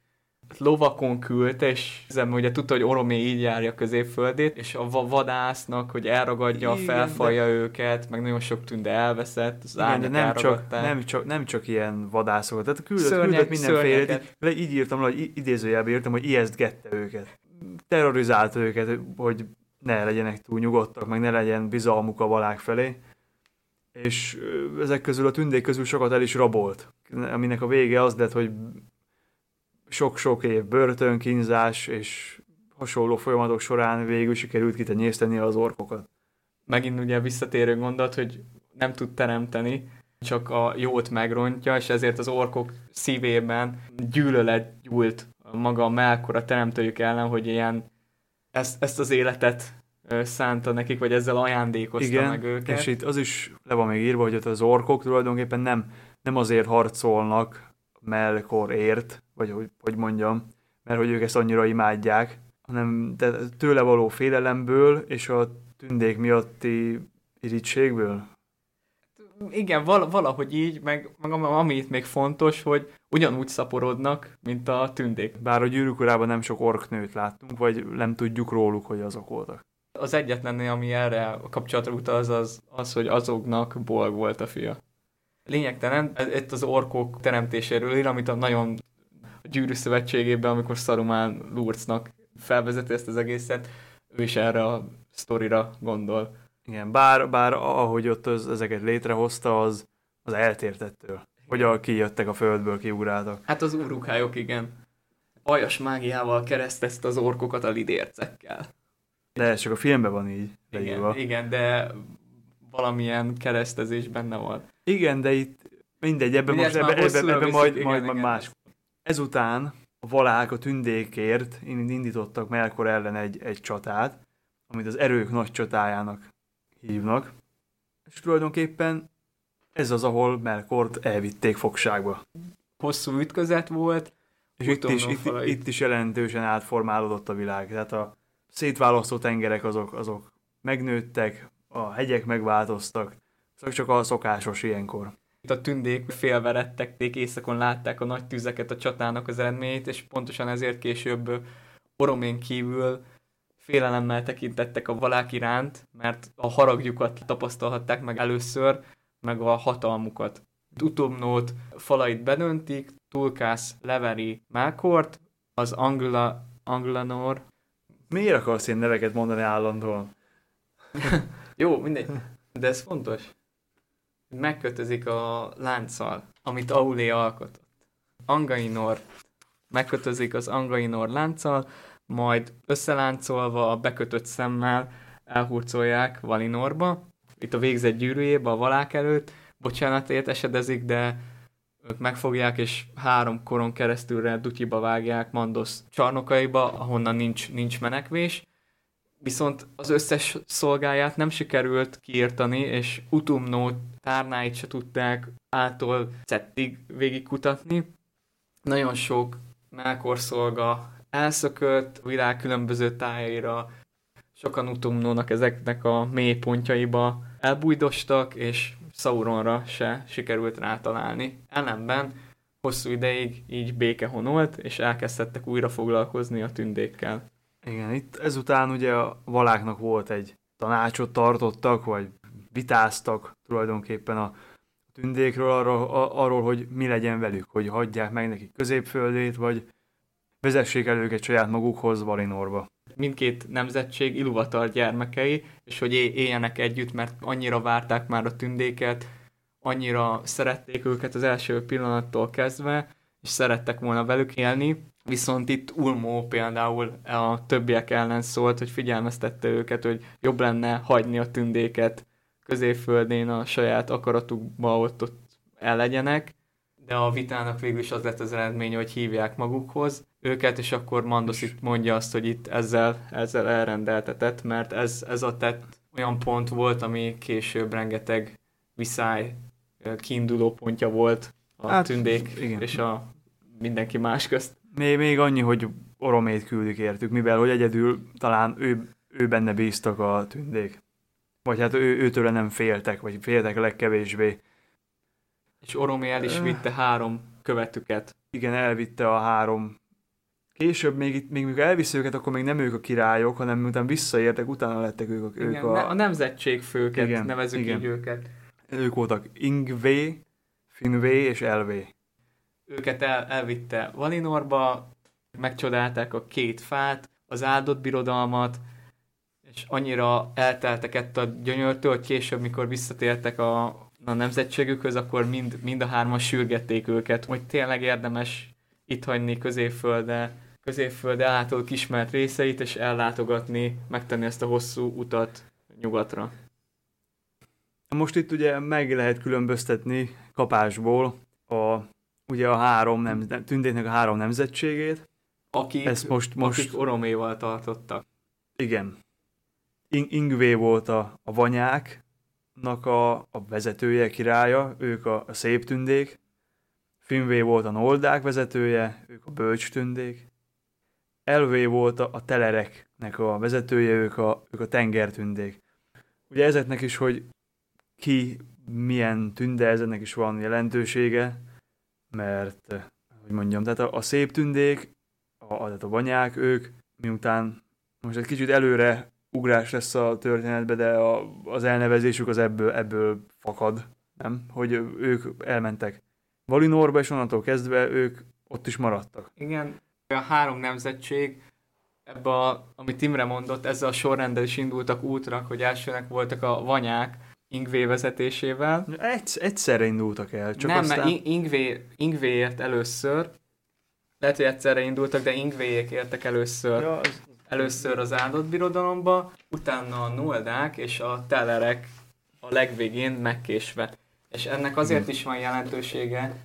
lovakon küldte, és hiszem, ugye tudta, hogy Oromé így járja a középföldét, és a vadásznak, hogy elragadja, Igen, felfalja de... őket, meg nagyon sok tünde elveszett, az Igen, de nem csak, nem, csak, nem csak ilyen vadászokat, tehát küldött, Szörnyek, küldött mindenféle, így, így írtam, hogy idézőjelben írtam, hogy ijesztgette őket. Terrorizálta őket, hogy ne legyenek túl nyugodtak, meg ne legyen bizalmuk a valák felé. És ezek közül a tündék közül sokat el is rabolt, aminek a vége az lett, hogy sok-sok év börtönkínzás és hasonló folyamatok során végül sikerült kitenyészteni az orkokat. Megint ugye visszatérő gondolat, hogy nem tud teremteni, csak a jót megrontja, és ezért az orkok szívében gyűlölet gyúlt maga a Melkor a teremtőjük ellen, hogy ilyen ezt, ezt az életet szánta nekik, vagy ezzel ajándékozta Igen, meg őket. és itt az is le van még írva, hogy ott az orkok tulajdonképpen nem, nem azért harcolnak Melkorért, vagy hogy, hogy mondjam, mert hogy ők ezt annyira imádják, hanem tőle való félelemből és a tündék miatti irítségből. Igen, val- valahogy így, meg, meg ami itt még fontos, hogy ugyanúgy szaporodnak, mint a tündék. Bár a gyűrűk nem sok orknőt láttunk, vagy nem tudjuk róluk, hogy azok voltak. Az egyetlen, ami erre a kapcsolatra utal, az, az, az, hogy azoknak bolg volt a fia. Lényegtelen, itt az orkok teremtéséről ír, amit a nagyon a gyűrű szövetségében, amikor Saruman Lurcnak felvezeti ezt az egészet, ő is erre a sztorira gondol. Igen, bár, bár ahogy ott az, ezeket létrehozta, az, az eltértettől. Hogy a kijöttek a földből, kiugráltak. Hát az urukályok, igen. Aljas mágiával keresztezte az orkokat a lidércekkel. De ez csak a filmben van így. Igen, igen, de valamilyen keresztezés benne van. Igen, de itt mindegy, ebben most ebbe, ebbe, ebbe, ebbe majd, igen, majd, igen, más. Ezután a valák a tündékért indítottak Melkor ellen egy, egy csatát, amit az erők nagy csatájának hívnak, és tulajdonképpen ez az, ahol Melkort elvitték fogságba. Hosszú ütközet volt, és itt is, itt, itt is jelentősen átformálódott a világ. Tehát a szétválasztó tengerek azok, azok megnőttek, a hegyek megváltoztak, csak csak a szokásos ilyenkor. Itt a tündék félverettek, éjszakon látták a nagy tüzeket, a csatának az eredményét, és pontosan ezért később Oromén kívül félelemmel tekintettek a valák iránt, mert a haragjukat tapasztalhatták meg először, meg a hatalmukat. Utomnót falait bedöntik, Tulkász leveri Melkort, az Angula Anglanor. Miért akarsz ilyen neveket mondani állandóan? Jó, mindegy. De ez fontos. Megkötözik a lánccal, amit Aulé alkotott. Angainor megkötözik az Angainor lánccal, majd összeláncolva a bekötött szemmel elhurcolják Valinorba, itt a végzett gyűrűjébe a valák előtt, bocsánatért esedezik, de ők megfogják, és három koron keresztülre dutyiba vágják Mandos csarnokaiba, ahonnan nincs, nincs menekvés. Viszont az összes szolgáját nem sikerült kiírtani, és Utumnó tárnáit se tudták ától cettig végigkutatni. Nagyon sok Melkor elszökött világ különböző tájaira, sokan Utumnónak ezeknek a mély pontjaiba elbújdostak, és Sauronra se sikerült rátalálni. Ellenben hosszú ideig így béke honolt, és elkezdtek újra foglalkozni a tündékkel. Igen, itt ezután ugye a valáknak volt egy tanácsot tartottak, vagy vitáztak tulajdonképpen a tündékről, arról, arról, hogy mi legyen velük, hogy hagyják meg nekik középföldét, vagy vezessék el őket saját magukhoz Valinorba. Mindkét nemzetség Iluvatar gyermekei, és hogy éljenek együtt, mert annyira várták már a tündéket, annyira szerették őket az első pillanattól kezdve, és szerettek volna velük élni, viszont itt Ulmó például a többiek ellen szólt, hogy figyelmeztette őket, hogy jobb lenne hagyni a tündéket középföldén a saját akaratukba ott, ott el legyenek, de a vitának végül is az lett az eredmény, hogy hívják magukhoz őket, és akkor Mandos itt mondja azt, hogy itt ezzel, ezzel elrendeltetett, mert ez, ez a tett olyan pont volt, ami később rengeteg viszály kiinduló pontja volt a hát, tündék igen. és a mindenki más közt. Még, még annyi, hogy Oromét küldik értük, mivel hogy egyedül talán ő, ő benne bíztak a tündék. Vagy hát ő, őtőle nem féltek, vagy féltek a legkevésbé. És Oromé el is vitte három követüket. Igen, elvitte a három. Később még, itt, még mikor elviszi őket, akkor még nem ők a királyok, hanem miután visszaértek, utána lettek ők a... Igen, ők a, a nemzetségfőket igen, nevezük igen. így őket. Ők voltak Ingvé, Finvé és Elvé. Őket el, elvitte Valinorba, megcsodálták a két fát, az áldott birodalmat, és annyira elteltek ettől a gyönyörtől, hogy később, mikor visszatértek a a nemzetségükhöz, akkor mind, mind a hárman sürgették őket, hogy tényleg érdemes itt hagyni középfölde, középfölde által kismert részeit, és ellátogatni, megtenni ezt a hosszú utat nyugatra. Most itt ugye meg lehet különböztetni kapásból a, ugye a három nem, tündéknek a három nemzetségét. Akik, Ezt most, most... akik oroméval tartottak. Igen. In- Ingvé volt a, a vanyák, a, a vezetője, királya, ők a, a szép tündék, Finvé volt a Noldák vezetője, ők a bölcs tündék, Elvé volt a, a telereknek a vezetője, ők a, ők a tengertündék. Ugye ezeknek is, hogy ki milyen tünde, ezeknek is van jelentősége, mert, hogy mondjam, tehát a, a szép tündék, a, a, a banyák, ők miután most egy kicsit előre ugrás lesz a történetbe, de a, az elnevezésük az ebből, ebből fakad, nem? Hogy ők elmentek Valinorba, és onnantól kezdve ők ott is maradtak. Igen, a három nemzetség, ebbe a, amit Imre mondott, ezzel a sorrendel is indultak útra, hogy elsőnek voltak a vanyák, Ingvé vezetésével. Egy, egyszerre indultak el, csak Nem, aztán... mert Ingvé, Ingvéért először, lehet, hogy egyszerre indultak, de Ingvéjék értek először. Ja, az, Először az áldott birodalomba, utána a Noldák és a Telerek a legvégén megkésve. És ennek azért is van jelentősége,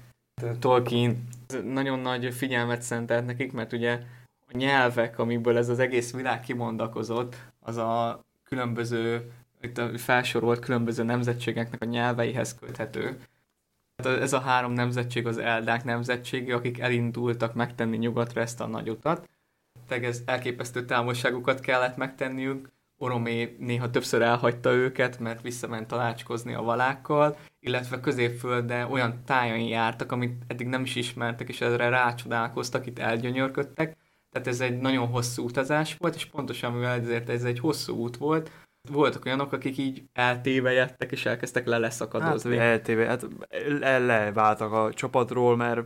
Tolkien nagyon nagy figyelmet szentelt nekik, mert ugye a nyelvek, amiből ez az egész világ kimondakozott, az a különböző, itt a felsorolt különböző nemzetségeknek a nyelveihez köthető. Ez a három nemzetség az Eldák nemzetsége, akik elindultak megtenni nyugatra ezt a nagy utat, ez elképesztő távolságokat kellett megtenniük. Oromé néha többször elhagyta őket, mert visszament talácskozni a valákkal, illetve középföldre olyan tájain jártak, amit eddig nem is ismertek, és ezre rácsodálkoztak, itt elgyönyörködtek. Tehát ez egy nagyon hosszú utazás volt, és pontosan mivel ezért ez egy hosszú út volt, voltak olyanok, akik így eltévejettek, és elkezdtek le leszakadozni. Hát, eltéve, hát leváltak a csapatról, mert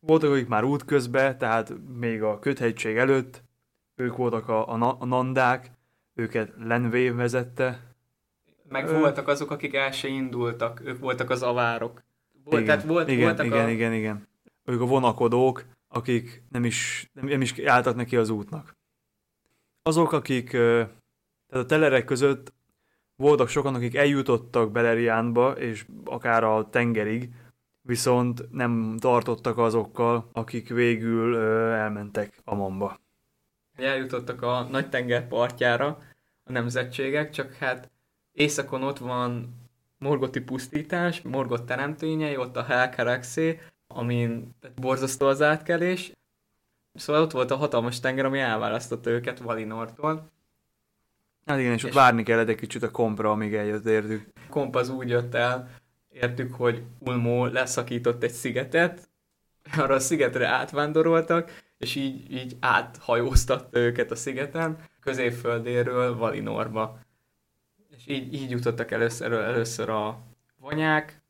voltak, akik már útközben, tehát még a köthegység előtt ők voltak a, a, a nandák, őket Lenvé vezette. Meg Ö- voltak azok, akik el se indultak, ők voltak az avárok. Volt, igen, tehát volt, igen, voltak igen, a... igen, igen. Ők a vonakodók, akik nem is, nem, nem is álltak neki az útnak. Azok, akik tehát a telerek között voltak sokan, akik eljutottak Beleriánba, és akár a tengerig, viszont nem tartottak azokkal, akik végül elmentek Amonba. Eljutottak a nagy tenger partjára a nemzetségek, csak hát északon ott van Morgoti pusztítás, Morgot teremtényei, ott a Helkaraxé, amin borzasztó az átkelés. Szóval ott volt a hatalmas tenger, ami elválasztotta őket Valinortól. Hát igen, és ott És- várni kellett egy kicsit a kompra, amíg eljött értük. Komp az úgy jött el, értük, hogy Ulmó leszakított egy szigetet, arra a szigetre átvándoroltak, és így, így áthajóztatta őket a szigeten, középföldéről Valinorba. És így, így jutottak először, először a vanyák,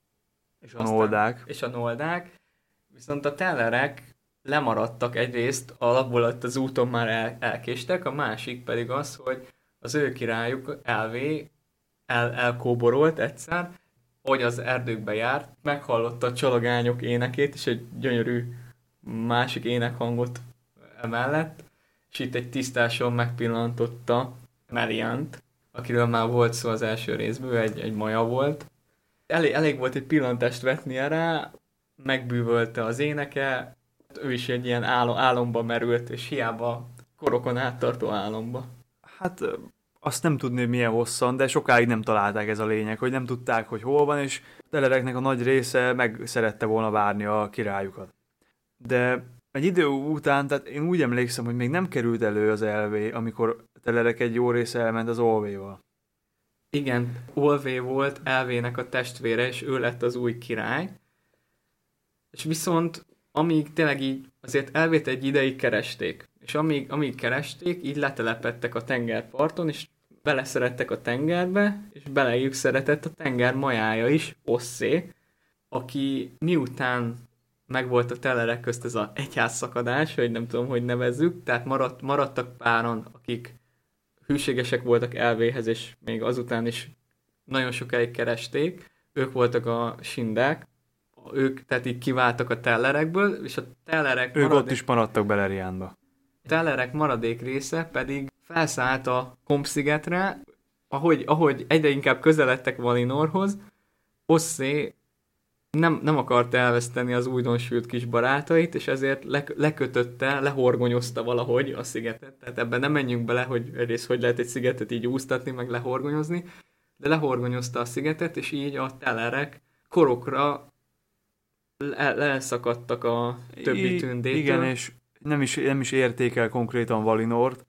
És a noldák. és a noldák, viszont a tellerek lemaradtak egyrészt, alapból az úton már el, elkéstek, a másik pedig az, hogy az ő királyuk elvé el, elkóborolt egyszer, hogy az erdőkbe járt, meghallotta a csalagányok énekét, és egy gyönyörű másik énekhangot emellett, és itt egy tisztáson megpillantotta Meliant, akiről már volt szó az első részből, egy, egy maja volt. Elég, elég volt egy pillantást vetnie rá, megbűvölte az éneke, ő is egy ilyen álom, álomba merült, és hiába korokon áttartó álomba. Hát azt nem tudni, hogy milyen hosszan, de sokáig nem találták ez a lényeg, hogy nem tudták, hogy hol van, és telereknek a nagy része meg szerette volna várni a királyukat. De egy idő után, tehát én úgy emlékszem, hogy még nem került elő az elvé, amikor telerek egy jó része elment az olvéval. Igen, Olvé volt Elvének a testvére, és ő lett az új király. És viszont amíg tényleg így azért Elvét egy ideig keresték, és amíg, amíg keresték, így letelepettek a tengerparton, és beleszerettek a tengerbe, és belejük szeretett a tenger majája is, Osszé, aki miután megvolt a telerek közt ez a egyházszakadás, vagy nem tudom, hogy nevezzük, tehát maradt, maradtak páran, akik hűségesek voltak elvéhez, és még azután is nagyon sokáig keresték. Ők voltak a sindák, ők tehát így kiváltak a tellerekből, és a tellerek, Ők maradék, ott is maradtak Beleriánba. tellerek maradék része pedig felszállt a Kompszigetre, ahogy, ahogy egyre inkább közeledtek Valinorhoz, Osszé nem, nem akarta elveszteni az újdonsült kis barátait, és ezért le, lekötötte, lehorgonyozta valahogy a szigetet. Tehát ebben nem menjünk bele, hogy egyrészt hogy lehet egy szigetet így úsztatni, meg lehorgonyozni, de lehorgonyozta a szigetet, és így a telerek korokra le- leszakadtak a többi I- tündétől. Igen, és nem is, nem is érték el konkrétan Valinort,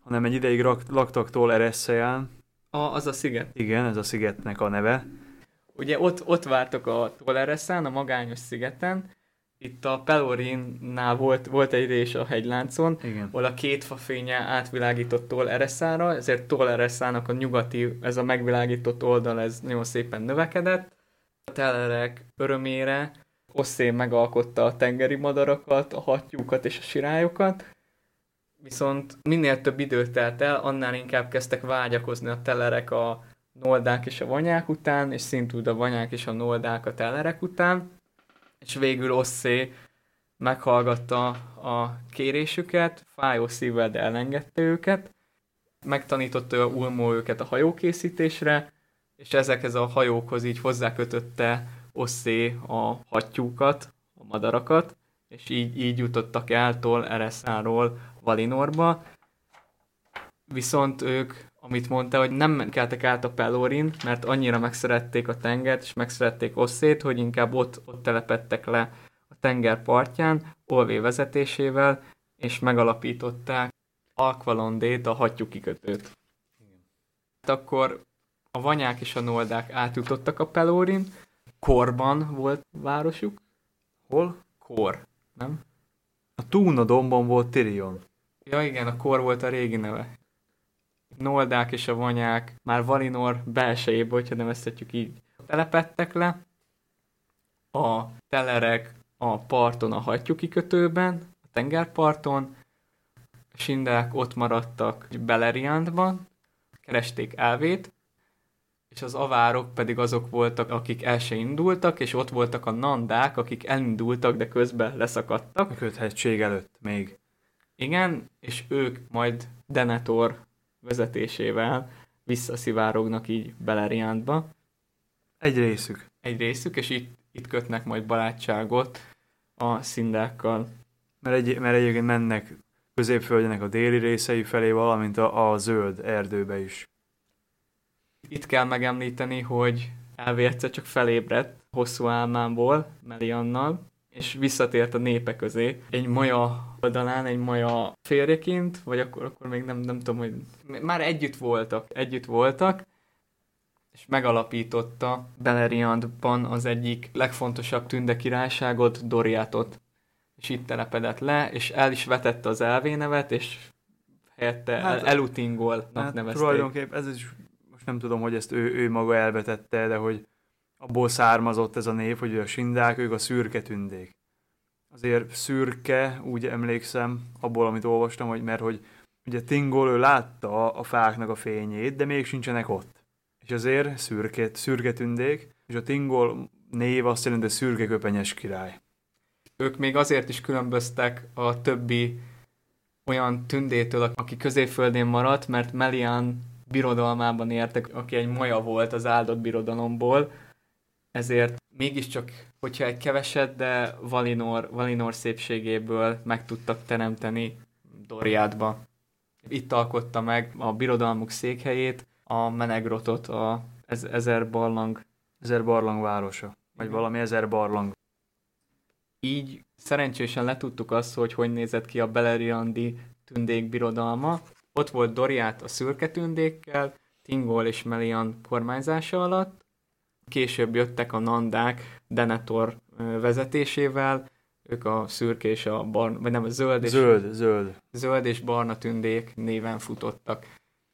hanem egy ideig rak, laktak Tol Eresszeán. A, az a sziget. Igen, ez a szigetnek a neve. Ugye ott, ott vártak a Tolereszán, a magányos szigeten, itt a Pelorinnál volt, volt egy rés a hegyláncon, Igen. ahol a két fa fénye átvilágított Tolereszára, ezért Tolereszának a nyugati, ez a megvilágított oldal, ez nagyon szépen növekedett. A telerek örömére Osszé megalkotta a tengeri madarakat, a hattyúkat és a sirályokat, viszont minél több idő telt el, annál inkább kezdtek vágyakozni a telerek a noldák és a vanyák után, és szintúgy a vanyák és a noldák a telerek után, és végül Osszé meghallgatta a kérésüket, fájó szívvel, de elengedte őket, megtanította a Ulmó őket a hajókészítésre, és ezekhez a hajókhoz így hozzákötötte Osszé a hattyúkat, a madarakat, és így, így jutottak el Tol Ereszáról Valinorba. Viszont ők, amit mondta, hogy nem keltek át a Pelorin, mert annyira megszerették a tengert, és megszerették Osszét, hogy inkább ott, ott telepettek le a tenger partján, Olvé vezetésével, és megalapították Alkvalondét, a hattyú kikötőt. Hát akkor a vanyák és a noldák átjutottak a Pelorin, Korban volt városuk. Hol? Kor, nem? A Túna dombon volt Tyrion. Ja igen, a Kor volt a régi neve. Noldák és a vanyák már Valinor belsejébe, hogyha nevezhetjük így, telepettek le. A telerek a parton, a hattyú kikötőben, a tengerparton, A sindák ott maradtak Beleriandban, keresték elvét, és az avárok pedig azok voltak, akik el se indultak, és ott voltak a nandák, akik elindultak, de közben leszakadtak. A köthegység előtt még. Igen, és ők majd Denethor vezetésével visszaszivárognak így Beleriandba. Egy részük. Egy részük, és itt, itt kötnek majd barátságot a szindákkal. Mert, egy, mert egyébként mennek középföldjenek a déli részei felé, valamint a, a zöld erdőbe is. Itt kell megemlíteni, hogy elvérce csak felébredt hosszú álmából, Meliannal, és visszatért a népe közé. Egy maja oldalán, egy maja férjeként, vagy akkor, akkor még nem, nem tudom, hogy már együtt voltak, együtt voltak, és megalapította Beleriandban az egyik legfontosabb tünde királyságot, Doriatot. És itt telepedett le, és el is vetette az elvénevet, és helyette hát, el, Elutingolnak hát nevezték. Tulajdonképp ez is, most nem tudom, hogy ezt ő, ő maga elvetette, de hogy abból származott ez a név, hogy a sindák, ők a szürke tündék. Azért szürke, úgy emlékszem, abból, amit olvastam, hogy mert hogy ugye Tingol ő látta a fáknak a fényét, de még sincsenek ott. És azért szürke, szürke tündék, és a Tingol név azt jelenti, hogy szürke köpenyes király. Ők még azért is különböztek a többi olyan tündétől, aki középföldén maradt, mert Melian birodalmában értek, aki egy maja volt az áldott birodalomból, ezért mégiscsak, hogyha egy keveset, de Valinor, Valinor szépségéből meg tudtak teremteni Doriádba. Itt alkotta meg a birodalmuk székhelyét, a Menegrotot, a ez, ezer barlang. Ezer barlang városa, vagy Igen. valami ezer barlang. Így szerencsésen letudtuk azt, hogy hogy nézett ki a Beleriandi tündék birodalma. Ott volt Doriát a szürke tündékkel, Tingol és Melian kormányzása alatt, Később jöttek a Nandák Denethor vezetésével, ők a szürke és a barna, vagy nem, a zöld és, zöld, zöld. zöld és barna tündék néven futottak.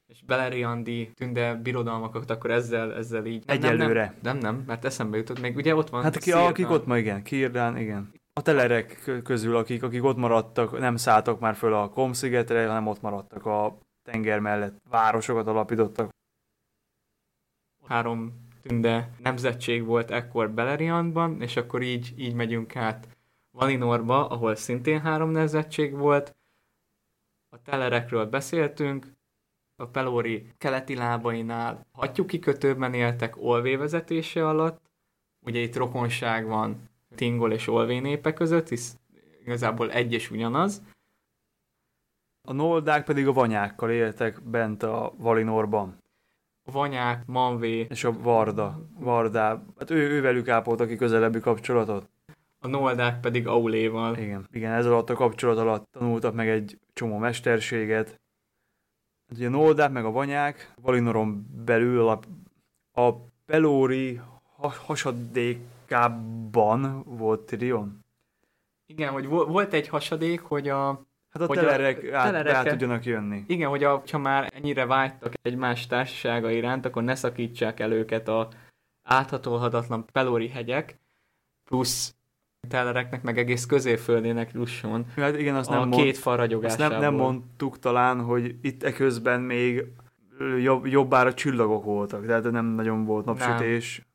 És Beleriandi tünde birodalmakat akkor ezzel, ezzel így... Egyelőre. Nem, nem, nem, nem, mert eszembe jutott, még ugye ott van Hát ki, akik ott ma igen, Kirdán, igen. A telerek közül, akik, akik ott maradtak, nem szálltak már föl a Komszigetre, hanem ott maradtak a tenger mellett, városokat alapítottak. Három tünde nemzetség volt ekkor Beleriandban, és akkor így, így megyünk át Valinorba, ahol szintén három nemzetség volt. A telerekről beszéltünk, a Pelori keleti lábainál hattyú kikötőben éltek Olvé vezetése alatt, ugye itt rokonság van Tingol és Olvé népe között, hisz igazából egy és ugyanaz. A noldák pedig a vanyákkal éltek bent a Valinorban. Vanyák, Manvé. És a Varda. Vardá. Hát ő, ővelük ápolta ki közelebbi kapcsolatot. A Noldák pedig Auléval. Igen, igen, ez alatt a kapcsolat alatt tanultak meg egy csomó mesterséget. Hát ugye a Noldák meg a Vanyák Valinoron belül a, a Pelóri hasadékában volt Tyrion. Igen, hogy volt egy hasadék, hogy a Hát a hogy telerek, a át, telerek át tudjanak jönni. Igen, hogy a, ha már ennyire vágytak egymás társasága iránt, akkor ne szakítsák el őket a áthatolhatatlan pelori hegyek, plusz telereknek, meg egész középföldének jusson hát igen, azt a nem két fal ragyogásából. Azt nem, nem mondtuk talán, hogy itt eközben még jobb, jobbára csillagok voltak, tehát nem nagyon volt napsütés. Nem.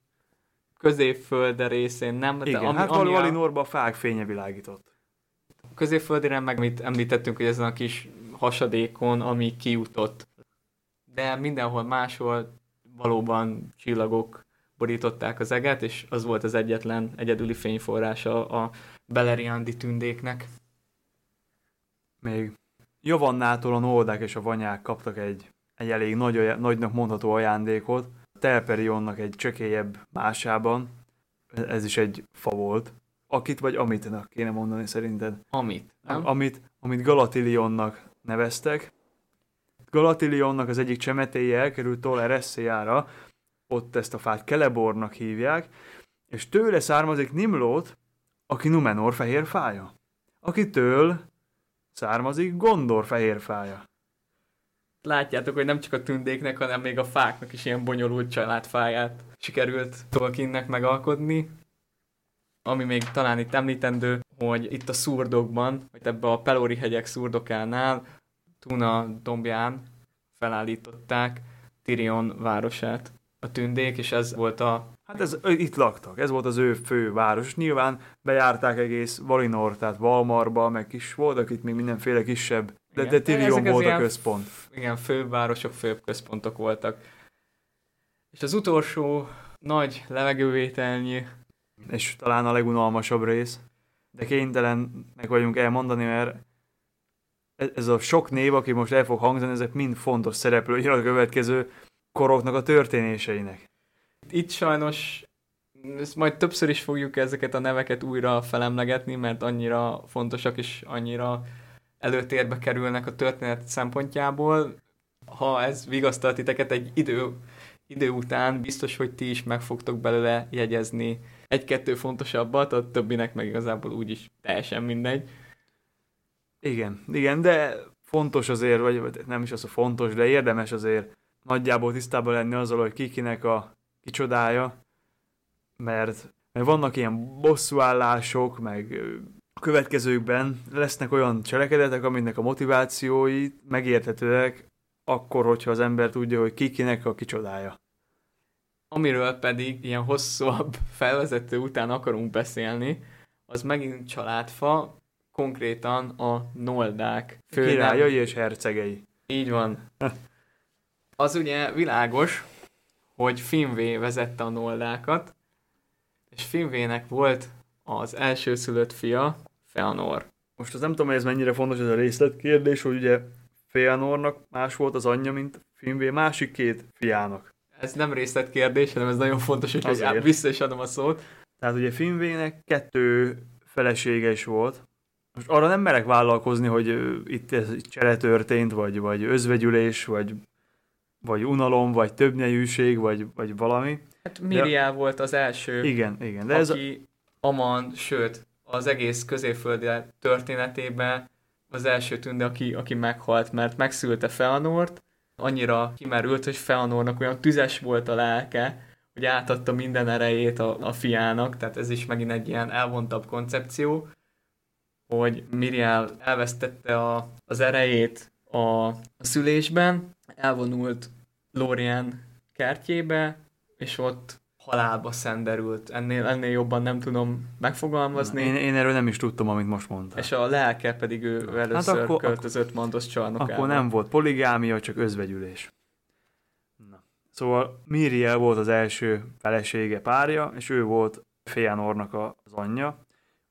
Középfölde részén nem. Igen, de ami, hát ami a... a fák fénye világított középföldire, meg mit említettünk, hogy ezen a kis hasadékon, ami kijutott. De mindenhol máshol valóban csillagok borították az eget, és az volt az egyetlen egyedüli fényforrása a Beleriandi tündéknek. Még Javannától a Noldák és a Vanyák kaptak egy, egy elég nagy, nagynak mondható ajándékot. Telperionnak egy csekélyebb másában, ez is egy fa volt, akit vagy amitnak kéne mondani szerinted? Amit, nem? Amit, amit Galatilionnak neveztek. Galatilionnak az egyik csemetéje elkerült Toller Eszéjára, ott ezt a fát Kelebornak hívják, és tőle származik Nimlót, aki Numenor fehér fája. Akitől származik Gondor fehér fája. Látjátok, hogy nem csak a tündéknek, hanem még a fáknak is ilyen bonyolult családfáját sikerült Tolkiennek megalkodni. Ami még talán itt említendő, hogy itt a szurdokban, vagy ebbe a Pelori hegyek szurdokánál Tuna dombján felállították Tirion városát a tündék, és ez volt a... Hát ez, itt laktak, ez volt az ő fő város. Nyilván bejárták egész Valinor, tehát Valmarba, meg is voltak itt még mindenféle kisebb, de, Igen. de Tirion volt a központ. Igen, főbb városok, főbb központok voltak. És az utolsó nagy levegővételnyi, És talán a legunalmasabb rész. De kénytelenek vagyunk elmondani, mert ez- ez a sok név, aki most el fog hangzani, ezek mind fontos szereplői a következő koroknak a történéseinek. itt sajnos ezt majd többször is fogjuk ezeket a neveket újra felemlegetni, mert annyira fontosak és annyira előtérbe kerülnek a történet szempontjából. Ha ez vigasztal titeket egy idő, idő után, biztos, hogy ti is meg fogtok belőle jegyezni egy-kettő fontosabbat, a többinek meg igazából úgyis teljesen mindegy. Igen, igen, de fontos azért, vagy nem is az a fontos, de érdemes azért nagyjából tisztában lenni azzal, hogy kikinek a kicsodája, mert, mert vannak ilyen bosszúállások, meg a következőkben lesznek olyan cselekedetek, aminek a motivációi megérthetőek akkor, hogyha az ember tudja, hogy kikinek a kicsodája. Amiről pedig ilyen hosszabb felvezető után akarunk beszélni, az megint családfa, konkrétan a Noldák főnem- Királyai és hercegei. Így van. Az ugye világos, hogy Finvé vezette a Noldákat, és Finvének volt az elsőszülött fia, Feanor. Most az nem tudom, hogy ez mennyire fontos ez a részletkérdés, hogy ugye Feanornak más volt az anyja, mint Finvé másik két fiának. Ez nem részletkérdés, hanem ez nagyon fontos, hogy Azért. vissza is adom a szót. Tehát ugye Finvének kettő felesége is volt. Most arra nem merek vállalkozni, hogy itt ez csere történt, vagy, vagy özvegyülés, vagy, vagy unalom, vagy többnyelűség, vagy, vagy valami. Hát Miriel volt az első, Igen, igen. De De ez a, aki Aman, sőt, az egész középföldi történetében az első tünde, aki, aki meghalt, mert megszülte Feanort, annyira kimerült, hogy Feanornak olyan tüzes volt a lelke, hogy átadta minden erejét a, a fiának, tehát ez is megint egy ilyen elvontabb koncepció, hogy Miriel elvesztette a, az erejét a, a szülésben, elvonult Lorien kertjébe, és ott halálba szenderült. Ennél, ennél jobban nem tudom megfogalmazni. én, én erről nem is tudtam, amit most mondtál. És a lelke pedig ő először Hát akkor- költözött Mandos csarnokába. Akkor nem volt poligámia, csak özvegyülés. Na. Szóval Miriel volt az első felesége párja, és ő volt Feanornak az anyja.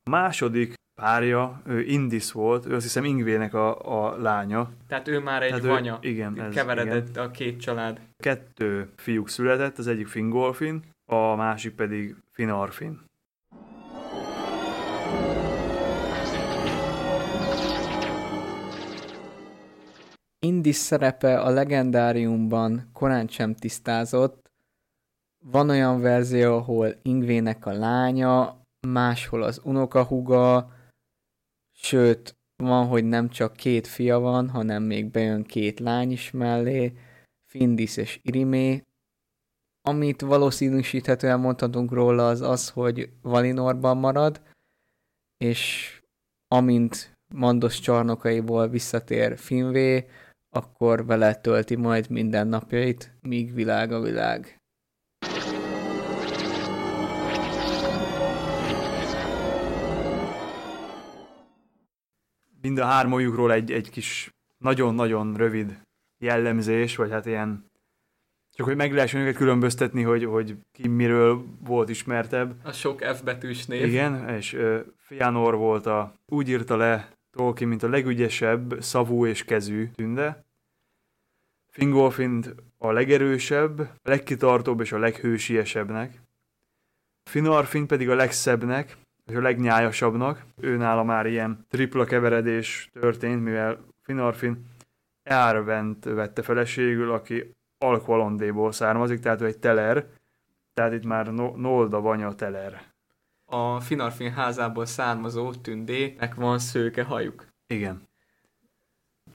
A második párja, ő Indis volt, ő azt hiszem Ingvének a, a lánya. Tehát ő már egy Tehát ő- vanya. igen, ez- Keveredett a két család. Kettő fiúk született, az egyik Fingolfin, a másik pedig Finarfin. Indis szerepe a legendáriumban korán sem tisztázott. Van olyan verzió, ahol Ingvének a lánya, máshol az unokahuga, sőt, van, hogy nem csak két fia van, hanem még bejön két lány is mellé, Findis és Irimé. Amit valószínűsíthetően mondhatunk róla az az, hogy Valinorban marad, és amint Mandos csarnokaiból visszatér Finvé, akkor vele tölti majd minden napjait, míg világ a világ. Mind a hármójukról egy, egy kis nagyon-nagyon rövid jellemzés, vagy hát ilyen csak hogy meg lehessen őket különböztetni, hogy, hogy ki miről volt ismertebb. A sok F betűs név. Igen, és uh, Fianor volt a, úgy írta le Tolkien, mint a legügyesebb szavú és kezű tünde. Fingolfint a legerősebb, a legkitartóbb és a leghősiesebbnek. Finarfin pedig a legszebbnek, és a legnyájasabbnak. Ő nála már ilyen tripla keveredés történt, mivel Finarfin Earvent vette feleségül, aki Alqualondéból származik, tehát ő egy teler, tehát itt már no- Nolda vanya teler. A Finarfin házából származó tündének van szőke hajuk. Igen.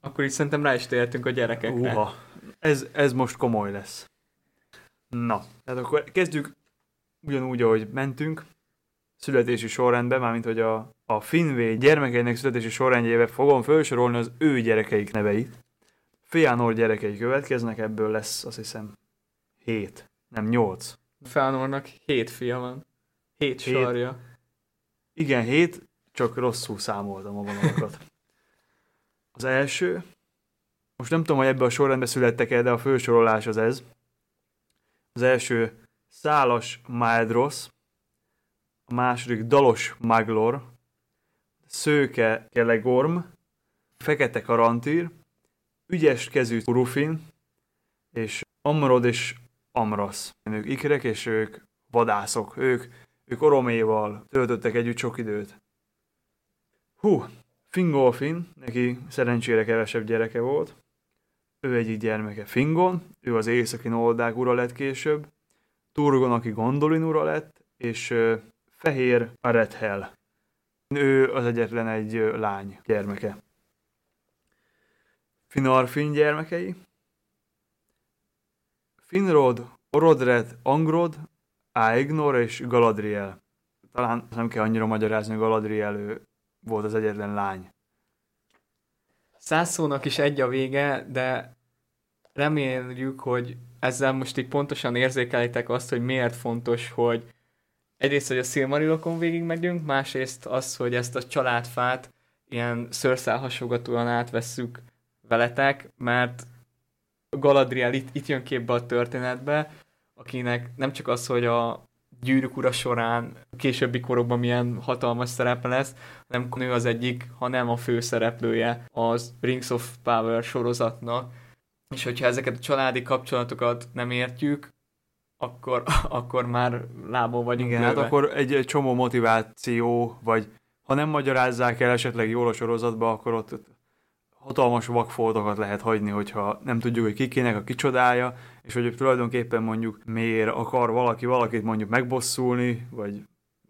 Akkor itt szerintem rá is tértünk a gyerekekre. Uha, ez, ez most komoly lesz. Na, tehát akkor kezdjük ugyanúgy, ahogy mentünk, születési sorrendben, mármint hogy a, a Finvé gyermekeinek születési sorrendjébe fogom felsorolni az ő gyerekeik neveit. Feanor gyerekei következnek, ebből lesz azt hiszem 7, nem 8. Feanornak hét fia van. Hét, Hét. sarja. Igen, 7, csak rosszul számoltam a vonalakat. Az első, most nem tudom, hogy ebbe a sorrendbe születtek el, de a fősorolás az ez. Az első Szálas Maedros, a második Dalos Maglor, Szőke Kelegorm, Fekete Karantír, Ügyes kezű Urufin, és Amrod és Amras. Ők ikrek, és ők vadászok. Ők, ők Oroméval töltöttek együtt sok időt. Hú, Fingolfin, neki szerencsére kevesebb gyereke volt. Ő egyik gyermeke Fingon, ő az északi noldák ura lett később. Turgon, aki Gondolin ura lett, és Fehér Arethel. Ő az egyetlen egy lány gyermeke. Finarfin gyermekei. Finrod, Orodred, Angrod, Aegnor és Galadriel. Talán nem kell annyira magyarázni, hogy Galadriel ő volt az egyetlen lány. Száz szónak is egy a vége, de reméljük, hogy ezzel most így pontosan érzékelitek azt, hogy miért fontos, hogy egyrészt, hogy a Silmarilokon végig megyünk, másrészt az, hogy ezt a családfát ilyen szőrszálhasogatóan átvesszük veletek, mert Galadriel itt, itt jön képbe a történetbe, akinek nem csak az, hogy a gyűrűk ura során későbbi korokban milyen hatalmas szerepe lesz, nem nő az egyik, hanem a főszereplője az Rings of Power sorozatnak. És hogyha ezeket a családi kapcsolatokat nem értjük, akkor, akkor már lábon vagyunk Igen, hát lőve. akkor egy, egy csomó motiváció, vagy ha nem magyarázzák el esetleg jól a sorozatba, akkor ott hatalmas vakfoltokat lehet hagyni, hogyha nem tudjuk, hogy kikének a kicsodája, és hogy tulajdonképpen mondjuk miért akar valaki valakit mondjuk megbosszulni, vagy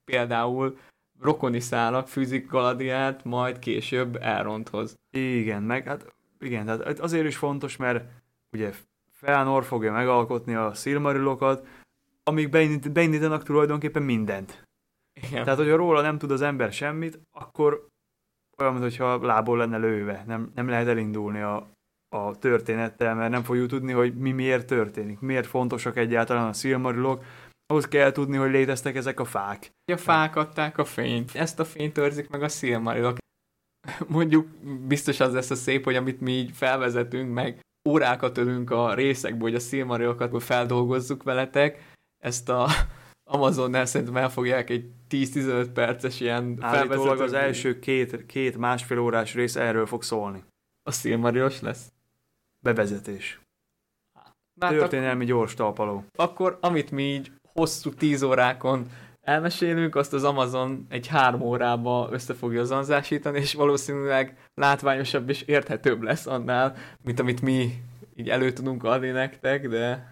Például rokoni szálak fűzik Galadrielt, majd később Elrondhoz. igen, meg hát igen, tehát azért is fontos, mert ugye Feanor fogja megalkotni a Silmarilokat, amíg beindít, beindítanak tulajdonképpen mindent. Igen. Tehát, hogyha róla nem tud az ember semmit, akkor olyan, mintha lából lenne lőve. Nem, nem lehet elindulni a, a történettel, mert nem fogjuk tudni, hogy mi miért történik. Miért fontosak egyáltalán a Silmarilok. Ahhoz kell tudni, hogy léteztek ezek a fák. A fák adták a fényt. Ezt a fényt őrzik meg a Silmarilok. Mondjuk biztos az lesz a szép, hogy amit mi így felvezetünk, meg órákat ölünk a részekből, hogy a Silmarilokat feldolgozzuk veletek, ezt a Amazonnál szerintem elfogják egy 10-15 perces ilyen Állítólag az első két, két másfél órás rész erről fog szólni. A Silmarilos lesz. Bevezetés. Na, hát Történelmi gyors talpaló. akkor amit mi így hosszú 10 órákon elmesélünk, azt az Amazon egy három órába össze fogja zanzásítani, és valószínűleg látványosabb és érthetőbb lesz annál, mint amit mi így elő tudunk adni nektek, de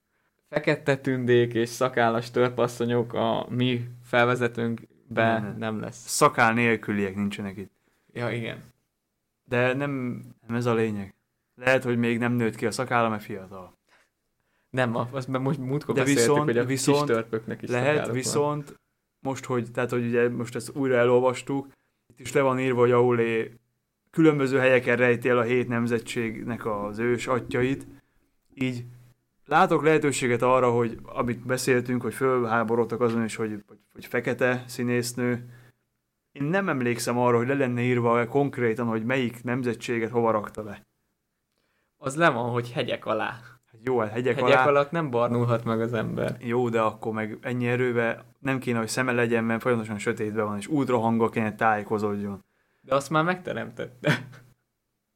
fekete tündék és szakállas törpasszonyok a mi felvezetőnkbe Nem. nem lesz. Szakál nélküliek nincsenek itt. Ja, igen. De nem, nem ez a lényeg. Lehet, hogy még nem nőtt ki a szakálla, mert fiatal. Nem, azt mert most múltkor De beszéltük, viszont- hogy a viszont kis törpöknek is Lehet, szakáluk van. viszont most, hogy, tehát, hogy ugye most ezt újra elolvastuk, itt is le van írva, hogy Aulé különböző helyeken rejti el a hét nemzetségnek az ős atyait, így látok lehetőséget arra, hogy amit beszéltünk, hogy fölháborodtak azon is, hogy, hogy, fekete színésznő, én nem emlékszem arra, hogy le lenne írva konkrétan, hogy melyik nemzetséget hova rakta le. Az le van, hogy hegyek alá. Hát jó, hát hegyek, Hegyek alá, alatt nem barnulhat meg az ember. Jó, de akkor meg ennyi erővel nem kéne, hogy szeme legyen, mert folyamatosan sötétben van, és ultrahanggal kéne tájékozódjon. De azt már megteremtette.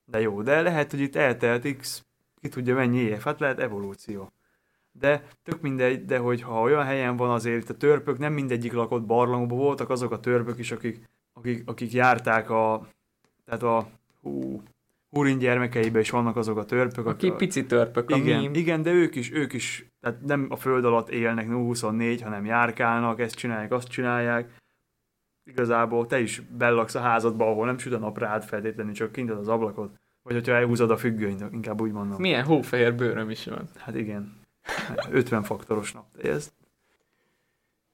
De jó, de lehet, hogy itt eltelt x, ki tudja mennyi év, hát lehet evolúció. De tök mindegy, de hogyha olyan helyen van azért, itt a törpök nem mindegyik lakott barlangban, voltak azok a törpök is, akik, akik, akik járták a, tehát a, hú, Húrin gyermekeibe is vannak azok a törpök, Aki akik, pici törpök, a igen, mím. igen, de ők is, ők is, tehát nem a föld alatt élnek 24, hanem járkálnak, ezt csinálják, azt csinálják. Igazából te is bellaksz a házadba, ahol nem süt a nap rád feltétlenül, csak kint az ablakot. Vagy hogyha elhúzod a függönyt, inkább úgy mondom. Milyen hófehér bőröm is van. Hát igen. 50 faktoros nap. Ez...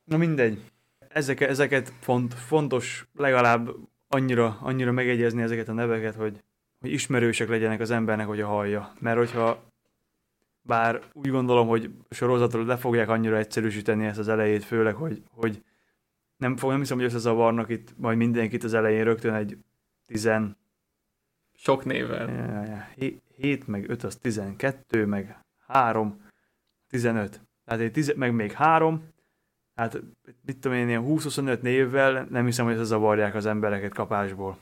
Na mindegy. Ezek, ezeket font, fontos legalább annyira, annyira megegyezni ezeket a neveket, hogy hogy ismerősek legyenek az embernek, hogy a hallja. Mert hogyha bár úgy gondolom, hogy sorozatról le fogják annyira egyszerűsíteni ezt az elejét, főleg, hogy, hogy nem, fog, nem hiszem, hogy összezavarnak itt majd mindenkit az elején rögtön egy tizen... Sok névvel. 7 meg 5 az 12, meg 3, 15. Tehát egy tize, meg még 3, hát mit tudom én, ilyen 20-25 névvel nem hiszem, hogy összezavarják az embereket kapásból.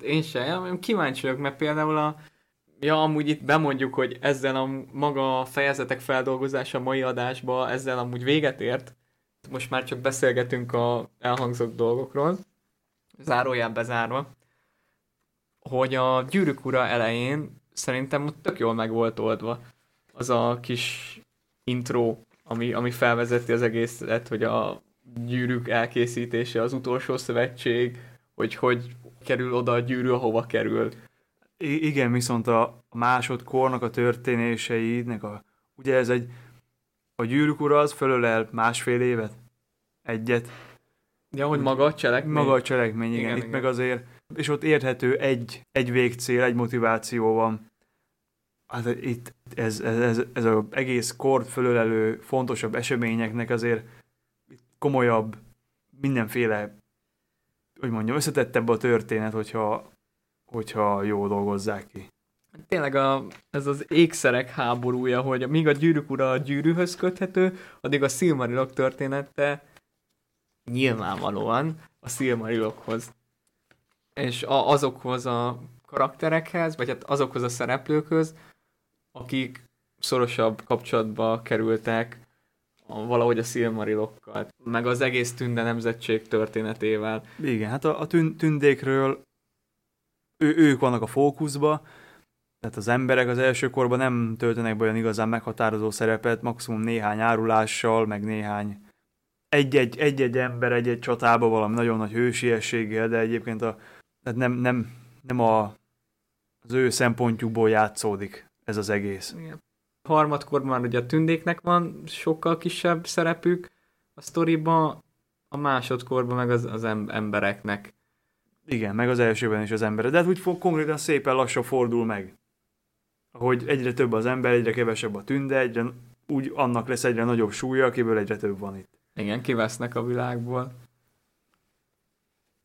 Én sem, kíváncsi vagyok, mert például a Ja, amúgy itt bemondjuk, hogy ezzel a maga fejezetek feldolgozása mai adásba ezzel amúgy véget ért. Most már csak beszélgetünk a elhangzott dolgokról, zárójában bezárva, hogy a gyűrűk ura elején szerintem ott tök jól meg volt oldva az a kis intro, ami, ami felvezeti az egészet, hogy a gyűrűk elkészítése, az utolsó szövetség, hogy hogy kerül oda a gyűrű, ahova kerül I- igen, viszont a másodkornak a történéseidnek a, ugye ez egy, a gyűrűk ura az fölölel másfél évet, egyet. Ja, hogy maga a cselekmény? Maga a cselekmény, igen. igen Itt igen. meg azért, és ott érthető egy, egy végcél, egy motiváció van. Hát itt ez, ez, ez, ez az egész kort fölölelő fontosabb eseményeknek azért komolyabb, mindenféle, hogy mondjam, összetettebb a történet, hogyha hogyha jó dolgozzák ki. Tényleg a, ez az ékszerek háborúja, hogy míg a gyűrűk ura a gyűrűhöz köthető, addig a Silmarilok története nyilvánvalóan a Silmarilokhoz. És a, azokhoz a karakterekhez, vagy hát azokhoz a szereplőkhöz, akik szorosabb kapcsolatba kerültek a, valahogy a Silmarilokkal, meg az egész tünde nemzetség történetével. Igen, hát a, a tün, tündékről ő, ők vannak a fókuszba, tehát az emberek az első korban nem töltenek be olyan igazán meghatározó szerepet, maximum néhány árulással, meg néhány egy-egy, egy-egy ember egy-egy csatába valami nagyon nagy hősiességgel, de egyébként a, tehát nem, nem, nem a, az ő szempontjukból játszódik ez az egész. Igen. Harmadkorban ugye a tündéknek van sokkal kisebb szerepük a sztoriban, a másodkorban meg az, az embereknek. Igen, meg az elsőben is az ember. De hát úgy fog, konkrétan szépen lassan fordul meg. Hogy egyre több az ember, egyre kevesebb a tünde, egyre, úgy annak lesz egyre nagyobb súlya, akiből egyre több van itt. Igen, kivesznek a világból.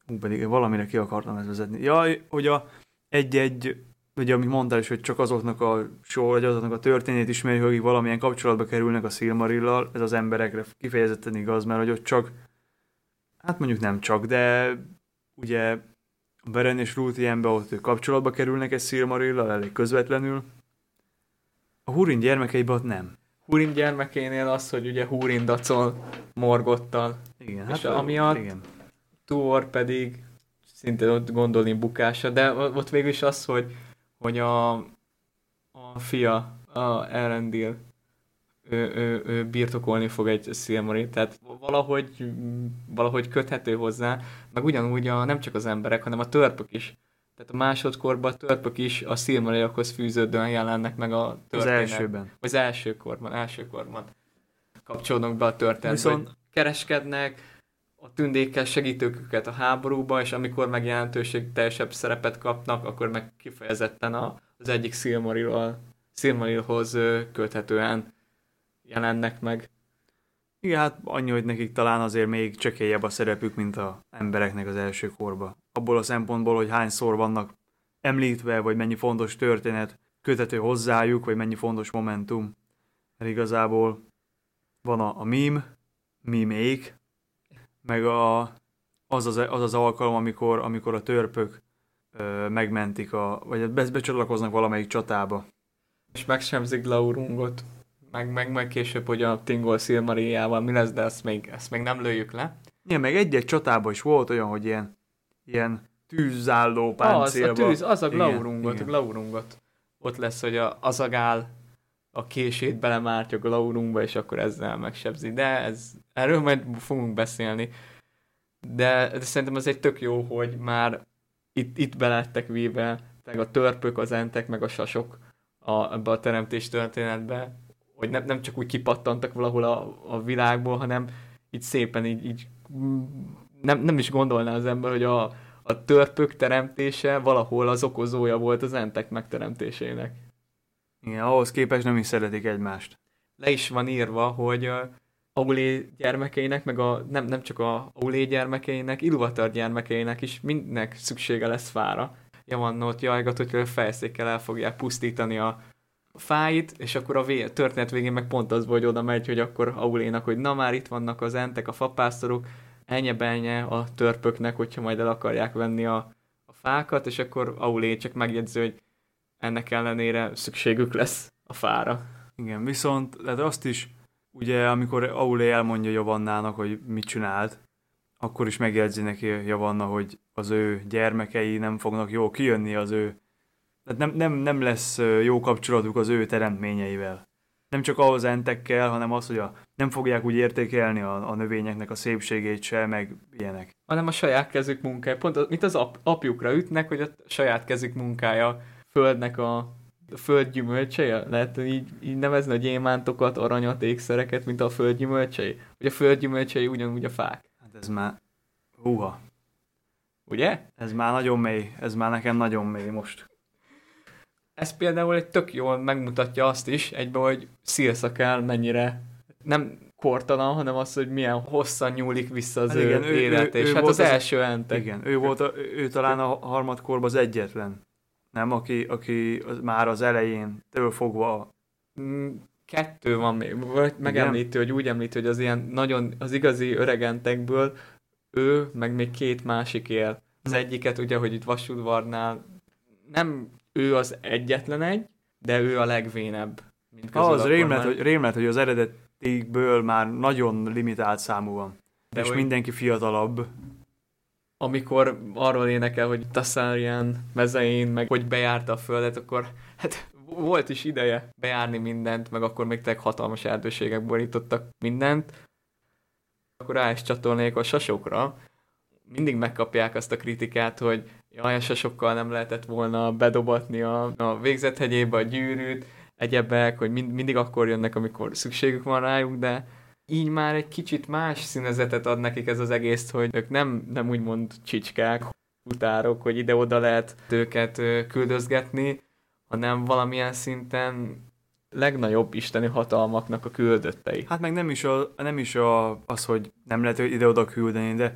Hú, pedig valamire ki akartam ezt vezetni. Ja, hogy a egy-egy, ugye amit mondtál is, hogy csak azoknak a sor, vagy azoknak a történét ismeri, hogy valamilyen kapcsolatba kerülnek a Silmarillal, ez az emberekre kifejezetten igaz, mert hogy ott csak, hát mondjuk nem csak, de ugye Beren és Lúthienbe ott ők kapcsolatba kerülnek egy Silmarillal elég közvetlenül. A Hurin gyermekeiben ott nem. Hurin gyermekénél az, hogy ugye Hurin dacol Morgottal. Igen, és hát amiatt igen. Tuor pedig szintén ott gondolni bukása, de ott végül is az, hogy, hogy a, a fia, a Erendil ő, ő, ő birtokolni fog egy Silmarit, tehát valahogy, valahogy köthető hozzá, meg ugyanúgy a, nem csak az emberek, hanem a törpök is. Tehát a másodkorban a törpök is a Silmarilokhoz fűződően jelennek meg a történet. Az elsőben. Az elsőkorban, elsőkorban kapcsolódnak be a történetbe. Viszont... Kereskednek, a tündékkel segítők őket a háborúba, és amikor meg jelentőség teljesebb szerepet kapnak, akkor meg kifejezetten a, az egyik Silmarilhoz köthetően jelennek meg. Igen, hát annyi, hogy nekik talán azért még csekélyebb a szerepük, mint a embereknek az első korba. Abból a szempontból, hogy hányszor vannak említve, vagy mennyi fontos történet kötető hozzájuk, vagy mennyi fontos momentum. Mert igazából van a, a meme, mimék, meg a, az, az, az az alkalom, amikor, amikor a törpök ö, megmentik, a, vagy be, becsatlakoznak valamelyik csatába. És megsemzik Laurungot meg, meg, meg később, hogy a Tingol Silmariával mi lesz, de ezt még, ezt még nem lőjük le. Igen, meg egy-egy csatában is volt olyan, hogy ilyen, ilyen tűzálló páncélba. Az, a tűz, az a Glaurungot, igen. a Glaurungot. Ott lesz, hogy a, az a gál a kését belemártja a Glaurungba, és akkor ezzel megsebzi. De ez, erről majd fogunk beszélni. De, de szerintem az egy tök jó, hogy már itt, itt belettek véve, meg a törpök, az entek, meg a sasok a, ebbe a teremtés történetbe, hogy nem, nem csak úgy kipattantak valahol a, a világból, hanem így szépen így, így nem, nem is gondolná az ember, hogy a, a törpök teremtése valahol az okozója volt az entek megteremtésének. Igen, ahhoz képest nem is szeretik egymást. Le is van írva, hogy uh, Aulé gyermekeinek, meg a, nem, nem csak a Aulé gyermekeinek, Ilvatar gyermekeinek is mindnek szüksége lesz fára. Javannót jajgat, hogy a fejszékkel el fogják pusztítani a fáit, és akkor a, vé- történet végén meg pont az, hogy oda megy, hogy akkor Aulénak, hogy na már itt vannak az entek, a fapásztorok, benye a törpöknek, hogyha majd el akarják venni a, a fákat, és akkor Aulé csak megjegyzi, hogy ennek ellenére szükségük lesz a fára. Igen, viszont lehet azt is, ugye amikor Aulé elmondja Javannának, hogy mit csinált, akkor is megjegyzi neki Javanna, hogy az ő gyermekei nem fognak jól kijönni az ő, tehát nem, nem, nem lesz jó kapcsolatuk az ő teremtményeivel. Nem csak ahhoz entekkel, hanem az, hogy a, nem fogják úgy értékelni a, a növényeknek a szépségét se, meg ilyenek. Hanem a saját kezük munkája. Pont az, mint az ap, apjukra ütnek, hogy a saját kezük munkája földnek a, föld gyümölcseje? Lehet így, így nevezni a gyémántokat, aranyat, ékszereket, mint a föld gyümölcsei? Hogy a föld gyümölcsei ugyanúgy a fák. Hát ez már, húha, Ugye? ez már nagyon mély, ez már nekem nagyon mély most. Ez például egy tök jól megmutatja azt is egyben, hogy Szilszakál mennyire nem kortalan, hanem az, hogy milyen hosszan nyúlik vissza az Hát ő, igen, ő- élete. ő- és ő hát volt az, az- első entek. Igen, ő volt, a, ő talán a harmadkorban az egyetlen. Nem, aki, aki az, már az elején től fogva Mm, Kettő van még, vagy megemlítő, hogy úgy említő, hogy az ilyen nagyon, az igazi öregentekből ő, meg még két másik él. Az egyiket ugye, hogy itt Vasudvarnál nem ő az egyetlen egy, de ő a legvénebb. Mint közül az akkor rém már. lett, hogy, rém lett, hogy az eredetikből már nagyon limitált számú van. De és hogy- mindenki fiatalabb. Amikor arról énekel, hogy Tassarian mezein, meg hogy bejárta a földet, akkor hát volt is ideje bejárni mindent, meg akkor még tényleg hatalmas erdőségek borítottak mindent. Akkor rá is csatolnék a sasokra. Mindig megkapják azt a kritikát, hogy jaj, a sasokkal nem lehetett volna bedobatni a, a végzethegyébe a gyűrűt, egyebek, hogy mind, mindig akkor jönnek, amikor szükségük van rájuk, de így már egy kicsit más színezetet ad nekik ez az egész, hogy ők nem, nem úgymond csicskák, utárok, hogy ide-oda lehet őket küldözgetni, hanem valamilyen szinten legnagyobb isteni hatalmaknak a küldöttei. Hát meg nem is, a, nem is a, az, hogy nem lehet ide-oda küldeni, de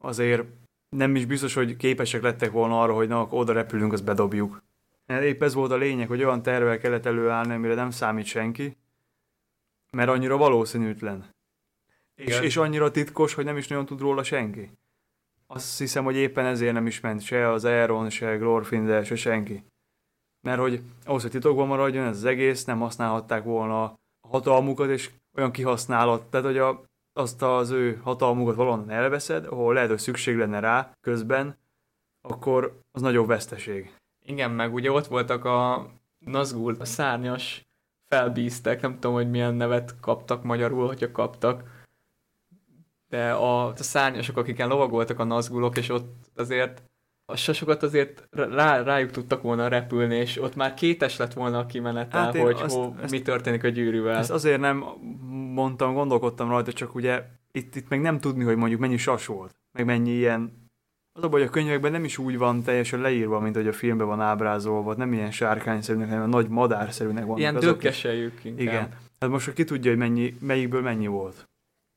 azért nem is biztos, hogy képesek lettek volna arra, hogy na, oda repülünk, azt bedobjuk. Épp ez volt a lényeg, hogy olyan tervel kellett előállni, amire nem számít senki, mert annyira valószínűtlen. És, és annyira titkos, hogy nem is nagyon tud róla senki. Azt hiszem, hogy éppen ezért nem is ment se az Aeron, se Glorfindel, se senki. Mert hogy ahhoz, hogy titokban maradjon ez az egész, nem használhatták volna a hatalmukat, és olyan kihasználat, tehát hogy a, azt az ő hatalmukat valahonnan elveszed, ahol lehet, hogy szükség lenne rá közben, akkor az nagyobb veszteség. Igen, meg ugye ott voltak a Nazgul, a szárnyas felbíztek, nem tudom, hogy milyen nevet kaptak magyarul, hogyha kaptak, de a, a szárnyasok, akiken lovagoltak a Nazgulok, és ott azért a sasokat azért rá, rájuk tudtak volna repülni, és ott már kétes lett volna a kimenetel, Hát hogy azt- hó, ezt- mi történik a gyűrűvel. Ezt azért nem mondtam, gondolkodtam rajta, csak ugye itt, itt meg nem tudni, hogy mondjuk mennyi sas volt, meg mennyi ilyen az a baj, hogy a könyvekben nem is úgy van teljesen leírva, mint hogy a filmben van ábrázolva, nem ilyen sárkányszerűnek, hanem nagy madárszerűnek vannak Ilyen dökkesejük inkább. Igen. Hát most ki tudja, hogy mennyi, melyikből mennyi volt.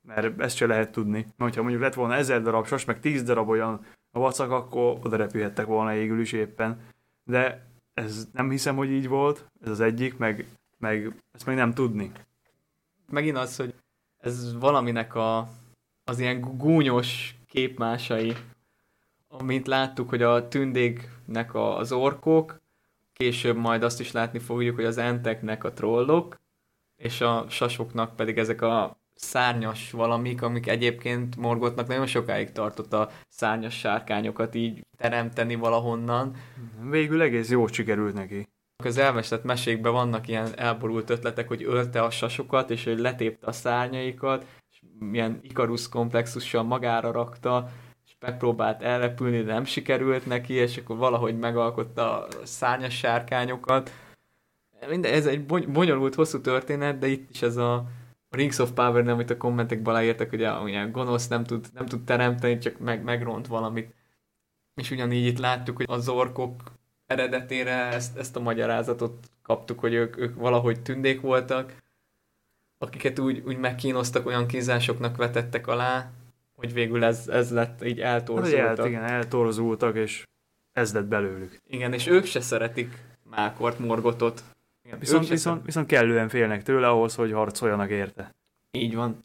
Mert ezt se lehet tudni. Mert hogyha mondjuk lett volna ezer darab sas, meg tíz darab olyan a vacak, akkor oda repülhettek volna égül is éppen. De ez nem hiszem, hogy így volt, ez az egyik, meg, meg ezt meg nem tudni. megint az, hogy ez valaminek a, az ilyen gúnyos képmásai, amint láttuk, hogy a tündéknek a, az orkok, később majd azt is látni fogjuk, hogy az enteknek a trollok, és a sasoknak pedig ezek a szárnyas valamik, amik egyébként Morgotnak nagyon sokáig tartott a szárnyas sárkányokat így teremteni valahonnan, Végül egész jól sikerült neki. az elmesett mesékben vannak ilyen elborult ötletek, hogy ölte a sasokat, és hogy letépte a szárnyaikat, és milyen Ikarus komplexussal magára rakta, megpróbált elrepülni, de nem sikerült neki, és akkor valahogy megalkotta a szárnyas sárkányokat. Minden, ez egy bony- bonyolult, hosszú történet, de itt is ez a Rings of Power, amit a kommentekben leírtak, hogy a, olyan gonosz nem tud, nem tud teremteni, csak meg, megront valamit. És ugyanígy itt láttuk, hogy az orkok eredetére ezt, ezt a magyarázatot kaptuk, hogy ők, ők valahogy tündék voltak, akiket úgy, úgy megkínoztak, olyan kínzásoknak vetettek alá, hogy végül ez, ez lett, így eltorzultak. Hát, igen, eltorzultak, és ez lett belőlük. Igen, és ők se szeretik Mákort, Morgotot. Igen, viszont, viszont, viszont kellően félnek tőle ahhoz, hogy harcoljanak érte. Így van.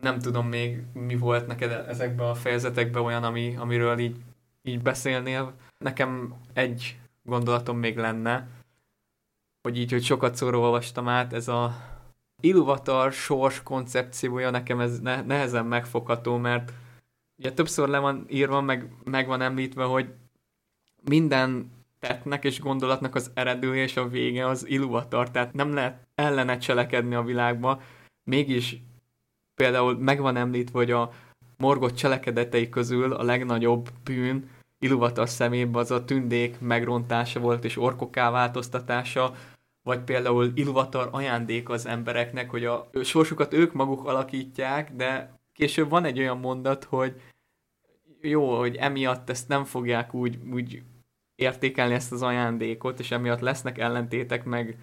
Nem tudom még, mi volt neked ezekben a fejezetekben olyan, ami, amiről így, így beszélnél. Nekem egy gondolatom még lenne, hogy így, hogy sokat szóról olvastam át, ez a Iluvatar sors koncepciója nekem ez ne, nehezen megfogható, mert ugye többször le van írva, meg, meg van említve, hogy minden tettnek és gondolatnak az eredője és a vége az Iluvatar, tehát nem lehet ellene cselekedni a világba, mégis például meg van említve, hogy a morgott cselekedetei közül a legnagyobb bűn Iluvatar szemében az a tündék megrontása volt és orkoká változtatása, vagy például Iluvatar ajándék az embereknek, hogy a sorsukat ők maguk alakítják, de később van egy olyan mondat, hogy jó, hogy emiatt ezt nem fogják úgy, úgy értékelni ezt az ajándékot, és emiatt lesznek ellentétek, meg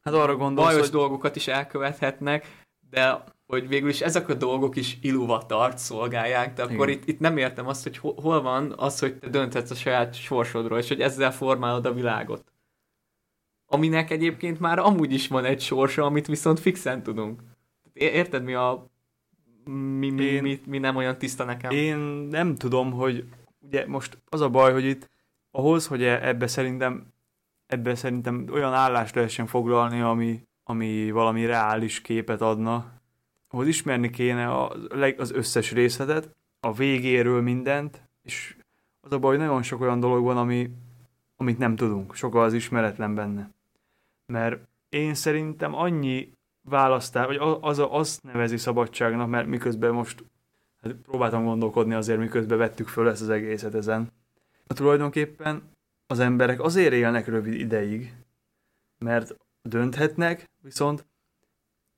hát arra gondolsz, bajos hogy... dolgokat is elkövethetnek, de hogy végül is ezek a dolgok is iluvatart szolgálják, de akkor itt, itt nem értem azt, hogy hol van az, hogy te dönthetsz a saját sorsodról, és hogy ezzel formálod a világot. Aminek egyébként már amúgy is van egy sorsa, amit viszont fixen tudunk. Érted mi a... Mi, mi, én, mi, mi nem olyan tiszta nekem? Én nem tudom, hogy ugye most az a baj, hogy itt ahhoz, hogy e- ebbe szerintem ebbe szerintem olyan állást lehessen foglalni, ami, ami valami reális képet adna, ahhoz ismerni kéne a, az összes részletet, a végéről mindent, és az a baj, hogy nagyon sok olyan dolog van, ami, amit nem tudunk, sokkal az ismeretlen benne. Mert én szerintem annyi választás, vagy az, azt nevezi szabadságnak, mert miközben most hát próbáltam gondolkodni azért, miközben vettük föl ezt az egészet ezen. A tulajdonképpen az emberek azért élnek rövid ideig, mert dönthetnek, viszont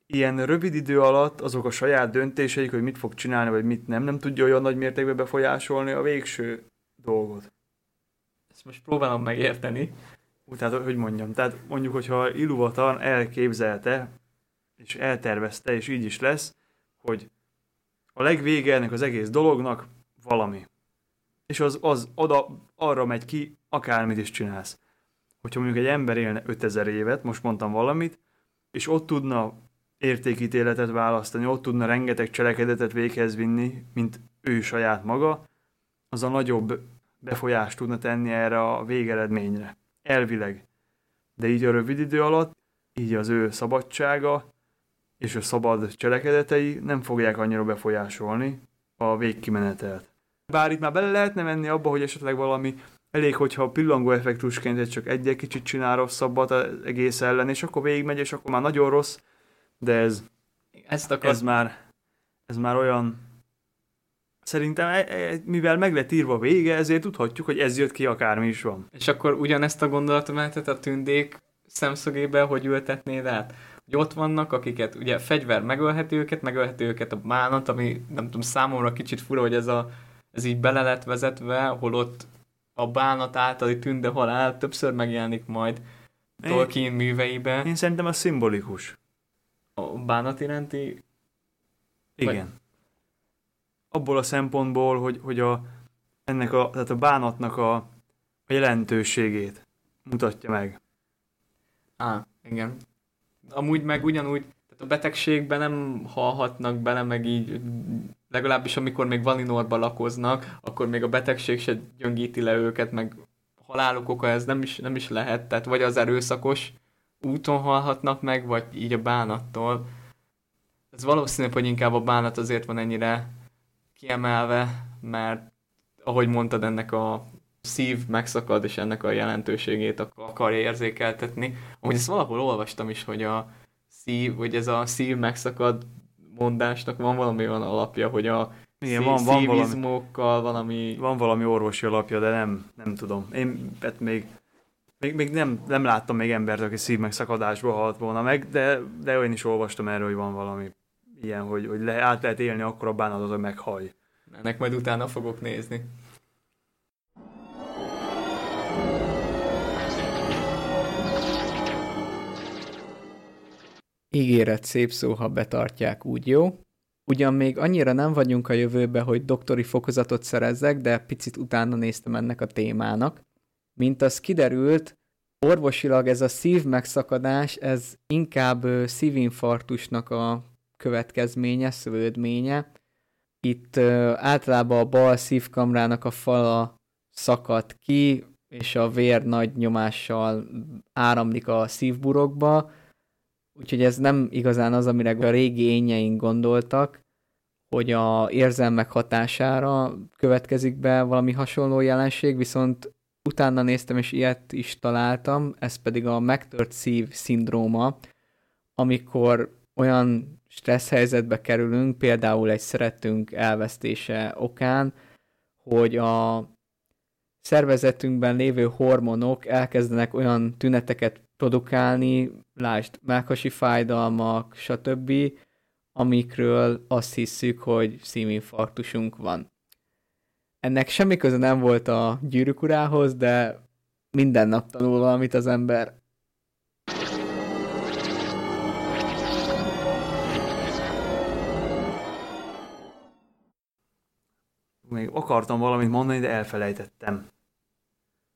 ilyen rövid idő alatt azok a saját döntéseik, hogy mit fog csinálni, vagy mit nem, nem tudja olyan nagy mértékben befolyásolni a végső dolgot. Ezt most próbálom megérteni. Tehát, hogy mondjam, tehát mondjuk, hogyha Iluvatan elképzelte, és eltervezte, és így is lesz, hogy a legvége ennek az egész dolognak valami. És az, az oda, arra megy ki, akármit is csinálsz. Hogyha mondjuk egy ember élne 5000 évet, most mondtam valamit, és ott tudna értékítéletet választani, ott tudna rengeteg cselekedetet véghez vinni, mint ő saját maga, az a nagyobb befolyást tudna tenni erre a végeredményre. Elvileg. De így a rövid idő alatt, így az ő szabadsága és a szabad cselekedetei nem fogják annyira befolyásolni a végkimenetelt. Bár itt már bele lehetne menni abba, hogy esetleg valami elég, hogyha a pillangó effektusként egy csak egy kicsit csinál rosszabbat az egész ellen, és akkor végigmegy, és akkor már nagyon rossz, de ez, Ezt akar... ez, már, ez már olyan, szerintem e, e, mivel meg lett írva vége, ezért tudhatjuk, hogy ez jött ki akármi is van. És akkor ugyanezt a gondolatomenetet a tündék szemszögébe, hogy ültetnéd át? Hogy ott vannak, akiket ugye fegyver megölheti őket, megölheti őket a bánat, ami nem tudom, számomra kicsit fura, hogy ez, a, ez így bele lett vezetve, holott a bánat általi tünde halál többször megjelenik majd Tolkien műveibe. Én szerintem a szimbolikus a bánat iránti... Igen. Abból a szempontból, hogy, hogy a, ennek a, tehát a bánatnak a, a jelentőségét mutatja meg. Á, igen. Amúgy meg ugyanúgy, tehát a betegségben nem halhatnak bele, meg így legalábbis amikor még Valinorban lakoznak, akkor még a betegség se gyöngíti le őket, meg haláluk oka ez nem is, nem is lehet, tehát vagy az erőszakos úton halhatnak meg, vagy így a bánattól. Ez valószínű, hogy inkább a bánat azért van ennyire kiemelve, mert ahogy mondtad, ennek a szív megszakad, és ennek a jelentőségét akarja érzékeltetni. Amúgy ezt valahol olvastam is, hogy a szív, hogy ez a szív megszakad mondásnak van valami olyan alapja, hogy a igen, van, van valami, valami... Van valami orvosi alapja, de nem, nem tudom. Én hát még még, még nem, nem láttam még embert, aki szívmegszakadásba halt volna meg, de, de én is olvastam erről, hogy van valami ilyen, hogy, hogy le, át lehet élni akkor a bánat, az, hogy meghaj. Ennek majd utána fogok nézni. Ígéret szép szó, ha betartják, úgy jó? Ugyan még annyira nem vagyunk a jövőbe, hogy doktori fokozatot szerezzek, de picit utána néztem ennek a témának. Mint az kiderült, orvosilag ez a szív megszakadás, ez inkább szívinfarktusnak a következménye, szövődménye. Itt általában a bal szívkamrának a fala szakad ki, és a vér nagy nyomással áramlik a szívburokba, úgyhogy ez nem igazán az, amire a régi ényeink gondoltak, hogy a érzelmek hatására következik be valami hasonló jelenség, viszont utána néztem, és ilyet is találtam, ez pedig a megtört szív szindróma, amikor olyan stressz helyzetbe kerülünk, például egy szeretünk elvesztése okán, hogy a szervezetünkben lévő hormonok elkezdenek olyan tüneteket produkálni, lásd, melkasi fájdalmak, stb., amikről azt hiszük, hogy szívinfarktusunk van. Ennek semmi köze nem volt a gyűrűk urához, de minden nap tanul valamit az ember. Még akartam valamit mondani, de elfelejtettem.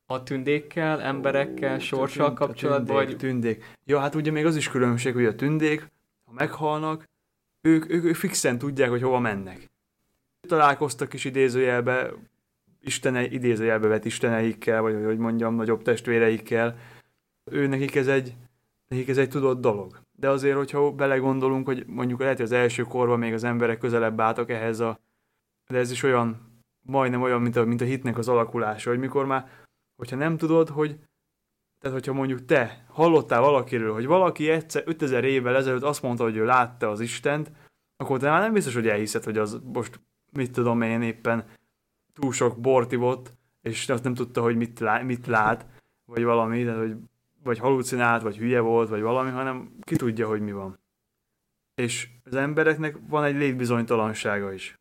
A tündékkel, emberekkel, sorssal kapcsolatban, vagy... Tündék. Ja, hát ugye még az is különbség, hogy a tündék, ha meghalnak, ők, ők, ők fixen tudják, hogy hova mennek. Találkoztak is idézőjelbe, istene, idézőjelbe vett isteneikkel, vagy hogy mondjam, nagyobb testvéreikkel. Ő nekik ez egy, nekik ez egy tudott dolog. De azért, hogyha belegondolunk, hogy mondjuk lehet, hogy az első korban még az emberek közelebb álltak ehhez a... De ez is olyan, majdnem olyan, mint a, mint a hitnek az alakulása, hogy mikor már, hogyha nem tudod, hogy tehát, hogyha mondjuk te hallottál valakiről, hogy valaki egyszer 5000 évvel ezelőtt azt mondta, hogy ő látta az Istent, akkor te már nem biztos, hogy elhiszed, hogy az most, mit tudom én éppen túl sok bort ivott, és azt nem tudta, hogy mit, lá, mit lát, vagy valami, tehát, hogy vagy halucinált, vagy hülye volt, vagy valami, hanem ki tudja, hogy mi van. És az embereknek van egy létbizonytalansága is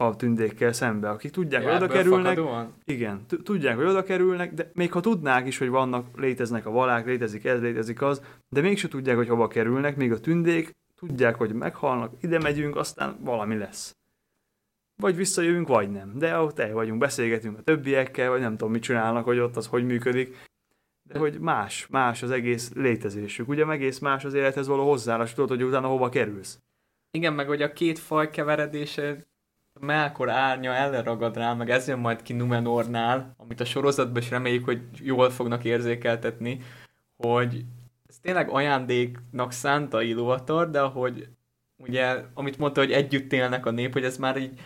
a tündékkel szembe, akik tudják, ja, hogy oda kerülnek. Fakadóan? Igen, tudják, hogy oda kerülnek, de még ha tudnák is, hogy vannak, léteznek a valák, létezik ez, létezik az, de mégse tudják, hogy hova kerülnek, még a tündék tudják, hogy meghalnak, ide megyünk, aztán valami lesz. Vagy visszajövünk, vagy nem. De ott el vagyunk, beszélgetünk a többiekkel, vagy nem tudom, mit csinálnak, hogy ott az hogy működik. De hogy más, más az egész létezésük. Ugye egész más az élethez való hozzáállás, tudod, hogy utána hova kerülsz. Igen, meg hogy a két faj keveredése Melkor árnya elleragad rá, meg ez jön majd ki Numenornál, amit a sorozatban is reméljük, hogy jól fognak érzékeltetni, hogy ez tényleg ajándéknak szánta Iluvatar, de hogy ugye, amit mondta, hogy együtt élnek a nép, hogy ez már így,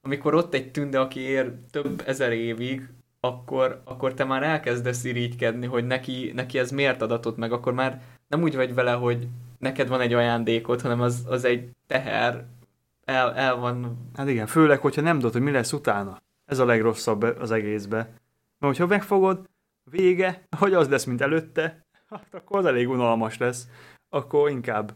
amikor ott egy tünde, aki ér több ezer évig, akkor, akkor te már elkezdesz irigykedni, hogy neki, neki ez miért adatott meg, akkor már nem úgy vagy vele, hogy neked van egy ajándékod, hanem az, az egy teher, el, el van... Hát igen, főleg, hogyha nem tudod, hogy mi lesz utána. Ez a legrosszabb az egészbe. Mert hogyha megfogod, vége, hogy az lesz, mint előtte, hát akkor az elég unalmas lesz. Akkor inkább,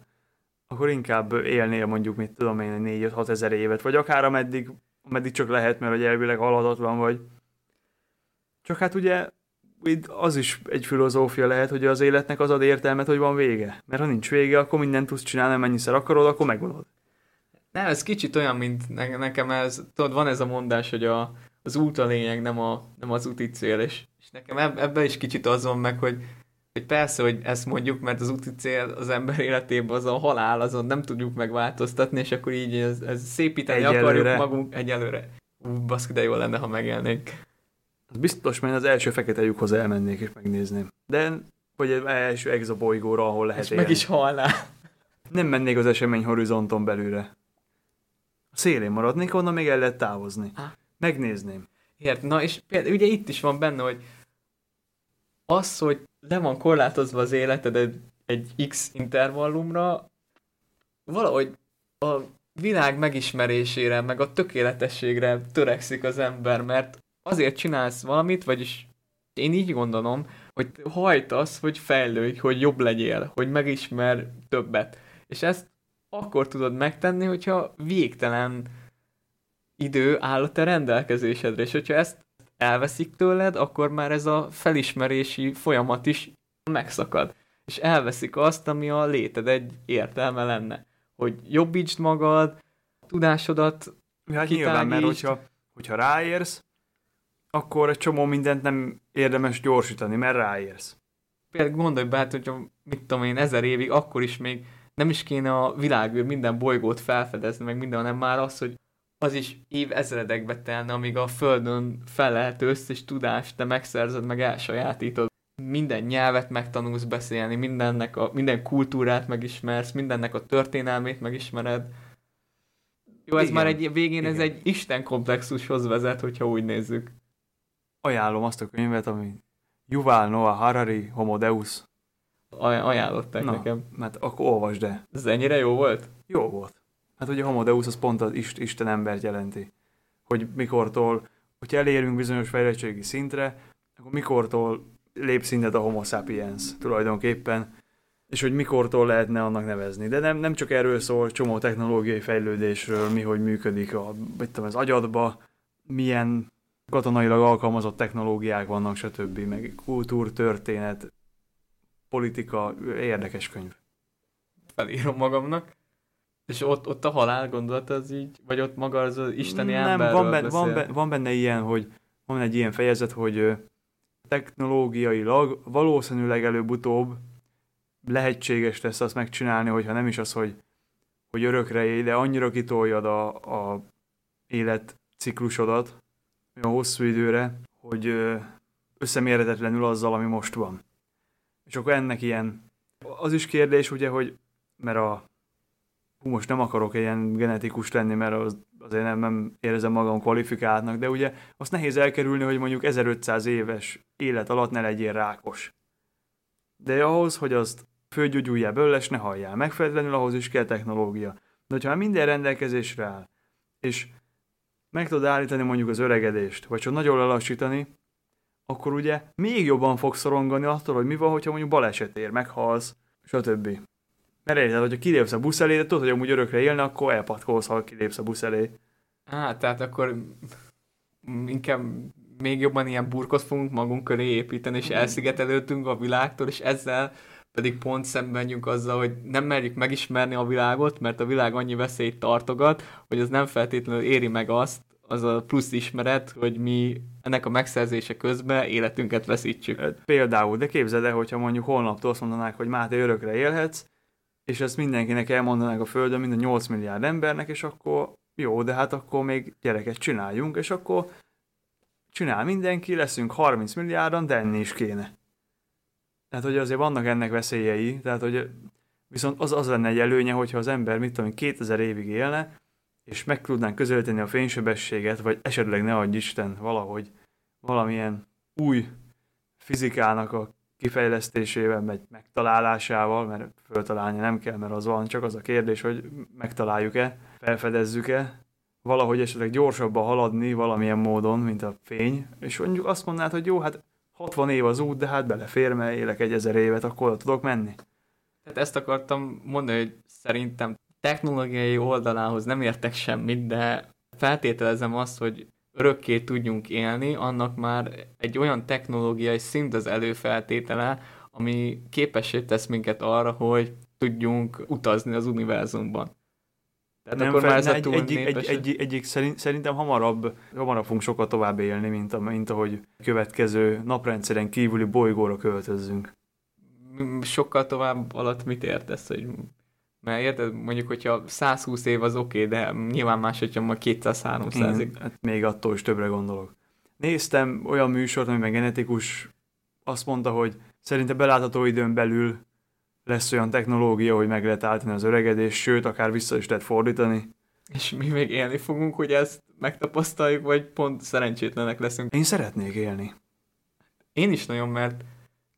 akkor inkább élnél mondjuk, mit tudom én, 4-6 ezer évet, vagy akár ameddig, ameddig csak lehet, mert hogy elvileg halhatatlan vagy. Csak hát ugye az is egy filozófia lehet, hogy az életnek az ad értelmet, hogy van vége. Mert ha nincs vége, akkor mindent tudsz csinálni, mennyiszer akarod, akkor megolod. Nem, ez kicsit olyan, mint ne, nekem ez, tudod, van ez a mondás, hogy a, az út a lényeg, nem, a, nem az úti cél, és, és nekem eb, ebbe is kicsit az van meg, hogy, hogy persze, hogy ezt mondjuk, mert az úti cél az ember életében az a halál, azon nem tudjuk megváltoztatni, és akkor így ez, ez szépíteni egyelőre. akarjuk magunk egyelőre. Ú, baszki, de jó lenne, ha megélnék. Az biztos, mert az első fekete lyukhoz elmennék és megnézném. De, vagy az első exobolygóra, ahol lehet És élni. meg is halnál. Nem mennék az esemény horizonton belőle. A szélén maradnék, onnan még el lehet távozni. Ha. Megnézném. Ért, na és például ugye itt is van benne, hogy az, hogy le van korlátozva az életed egy, egy X intervallumra, valahogy a világ megismerésére, meg a tökéletességre törekszik az ember, mert azért csinálsz valamit, vagyis én így gondolom, hogy hajtasz, hogy fejlődj, hogy jobb legyél, hogy megismer többet. És ezt akkor tudod megtenni, hogyha végtelen idő áll a te rendelkezésedre, és hogyha ezt elveszik tőled, akkor már ez a felismerési folyamat is megszakad. és elveszik azt, ami a léted egy értelme lenne. Hogy jobbítsd magad, tudásodat Hát nyilván, mert hogyha, hogyha ráérsz, akkor egy csomó mindent nem érdemes gyorsítani, mert ráérsz. Például gondolj be, hát, hogyha mit tudom én, ezer évig, akkor is még nem is kéne a világűr minden bolygót felfedezni, meg minden, hanem már az, hogy az is év ezredekbe telne, amíg a Földön fel lehet összes tudást te megszerzed, meg elsajátítod. Minden nyelvet megtanulsz beszélni, mindennek a, minden kultúrát megismersz, mindennek a történelmét megismered. Jó, ez Igen. már egy végén Igen. ez egy Isten komplexushoz vezet, hogyha úgy nézzük. Ajánlom azt a könyvet, ami Yuval Noah Harari, Homo Deus. Aj- ajánlották Na. nekem. Mert akkor olvasd el. Ez ennyire jó volt? Jó volt. Hát ugye a Homo Deus az pont az ist, Isten embert jelenti. Hogy mikortól, hogyha elérünk bizonyos fejlettségi szintre, akkor mikortól lép szintet a Homo sapiens tulajdonképpen, és hogy mikortól lehetne annak nevezni. De nem, nem csak erről szól, csomó technológiai fejlődésről, mi hogy működik a, tudom, az agyadba, milyen katonailag alkalmazott technológiák vannak, stb. meg kultúr, történet, politika, érdekes könyv. Felírom magamnak. És ott, ott a halál gondolat az így, vagy ott maga az, az isteni Nem, emberről van benne, van, benne, van benne ilyen, hogy van egy ilyen fejezet, hogy technológiailag valószínűleg előbb-utóbb lehetséges lesz azt megcsinálni, hogyha nem is az, hogy, hogy örökre élj, de annyira kitoljad a, a életciklusodat olyan hosszú időre, hogy összemérhetetlenül azzal, ami most van. És akkor ennek ilyen, az is kérdés ugye, hogy mert a hú, most nem akarok ilyen genetikus lenni, mert az, azért nem, nem érzem magam kvalifikáltnak, de ugye azt nehéz elkerülni, hogy mondjuk 1500 éves élet alatt ne legyél rákos. De ahhoz, hogy azt fölgyógyuljál belőle, és ne halljál megfelelően, ahhoz is kell technológia. De hogyha minden rendelkezésre áll, és meg tudod állítani mondjuk az öregedést, vagy csak nagyon lelassítani, akkor ugye még jobban fogsz szorongani attól, hogy mi van, hogyha mondjuk baleset ér, meghalsz, stb. Mert érted, hogyha kilépsz a busz elé, de tudod, hogy amúgy örökre élne, akkor elpatkolsz, ha kilépsz a busz elé. Á, tehát akkor mm, inkább még jobban ilyen burkot fogunk magunk köré építeni, és elszigetelődtünk a világtól, és ezzel pedig pont szemben menjünk azzal, hogy nem merjük megismerni a világot, mert a világ annyi veszélyt tartogat, hogy az nem feltétlenül éri meg azt, az a plusz ismeret, hogy mi ennek a megszerzése közben életünket veszítsük. Hát Például, de képzeld el, hogyha mondjuk holnaptól azt mondanák, hogy Máté örökre élhetsz, és ezt mindenkinek elmondanák a Földön, mind a 8 milliárd embernek, és akkor jó, de hát akkor még gyereket csináljunk, és akkor csinál mindenki, leszünk 30 milliárdan, de enni is kéne. Tehát, hogy azért vannak ennek veszélyei, tehát, hogy viszont az, az lenne egy előnye, hogyha az ember, mit tudom, én, 2000 évig élne, és meg tudnánk közelíteni a fénysebességet, vagy esetleg ne adj Isten valahogy valamilyen új fizikának a kifejlesztésével, vagy megtalálásával, mert föltalálni nem kell, mert az van, csak az a kérdés, hogy megtaláljuk-e, felfedezzük-e, valahogy esetleg gyorsabban haladni valamilyen módon, mint a fény, és mondjuk azt mondanád, hogy jó, hát 60 év az út, de hát belefér, mert élek egy ezer évet, akkor tudok menni. Tehát ezt akartam mondani, hogy szerintem technológiai oldalához nem értek semmit, de feltételezem azt, hogy örökké tudjunk élni, annak már egy olyan technológiai szint az előfeltétele, ami képessé tesz minket arra, hogy tudjunk utazni az univerzumban. Tehát nem akkor már ez ne, a egy, egy, népes- egy, egyik szerint, szerintem hamarabb, hamarabb fogunk sokkal tovább élni, mint, a, mint ahogy következő naprendszeren kívüli bolygóra költözzünk. sokkal tovább alatt mit értesz, hogy mert érted, mondjuk, hogyha 120 év az oké, de nyilván más, hogyha ma 200-300-ig. Én, hát még attól is többre gondolok. Néztem olyan műsort, amiben genetikus azt mondta, hogy szerinte belátható időn belül lesz olyan technológia, hogy meg lehet állítani az öregedést, sőt, akár vissza is lehet fordítani. És mi még élni fogunk, hogy ezt megtapasztaljuk, vagy pont szerencsétlenek leszünk. Én szeretnék élni. Én is nagyon, mert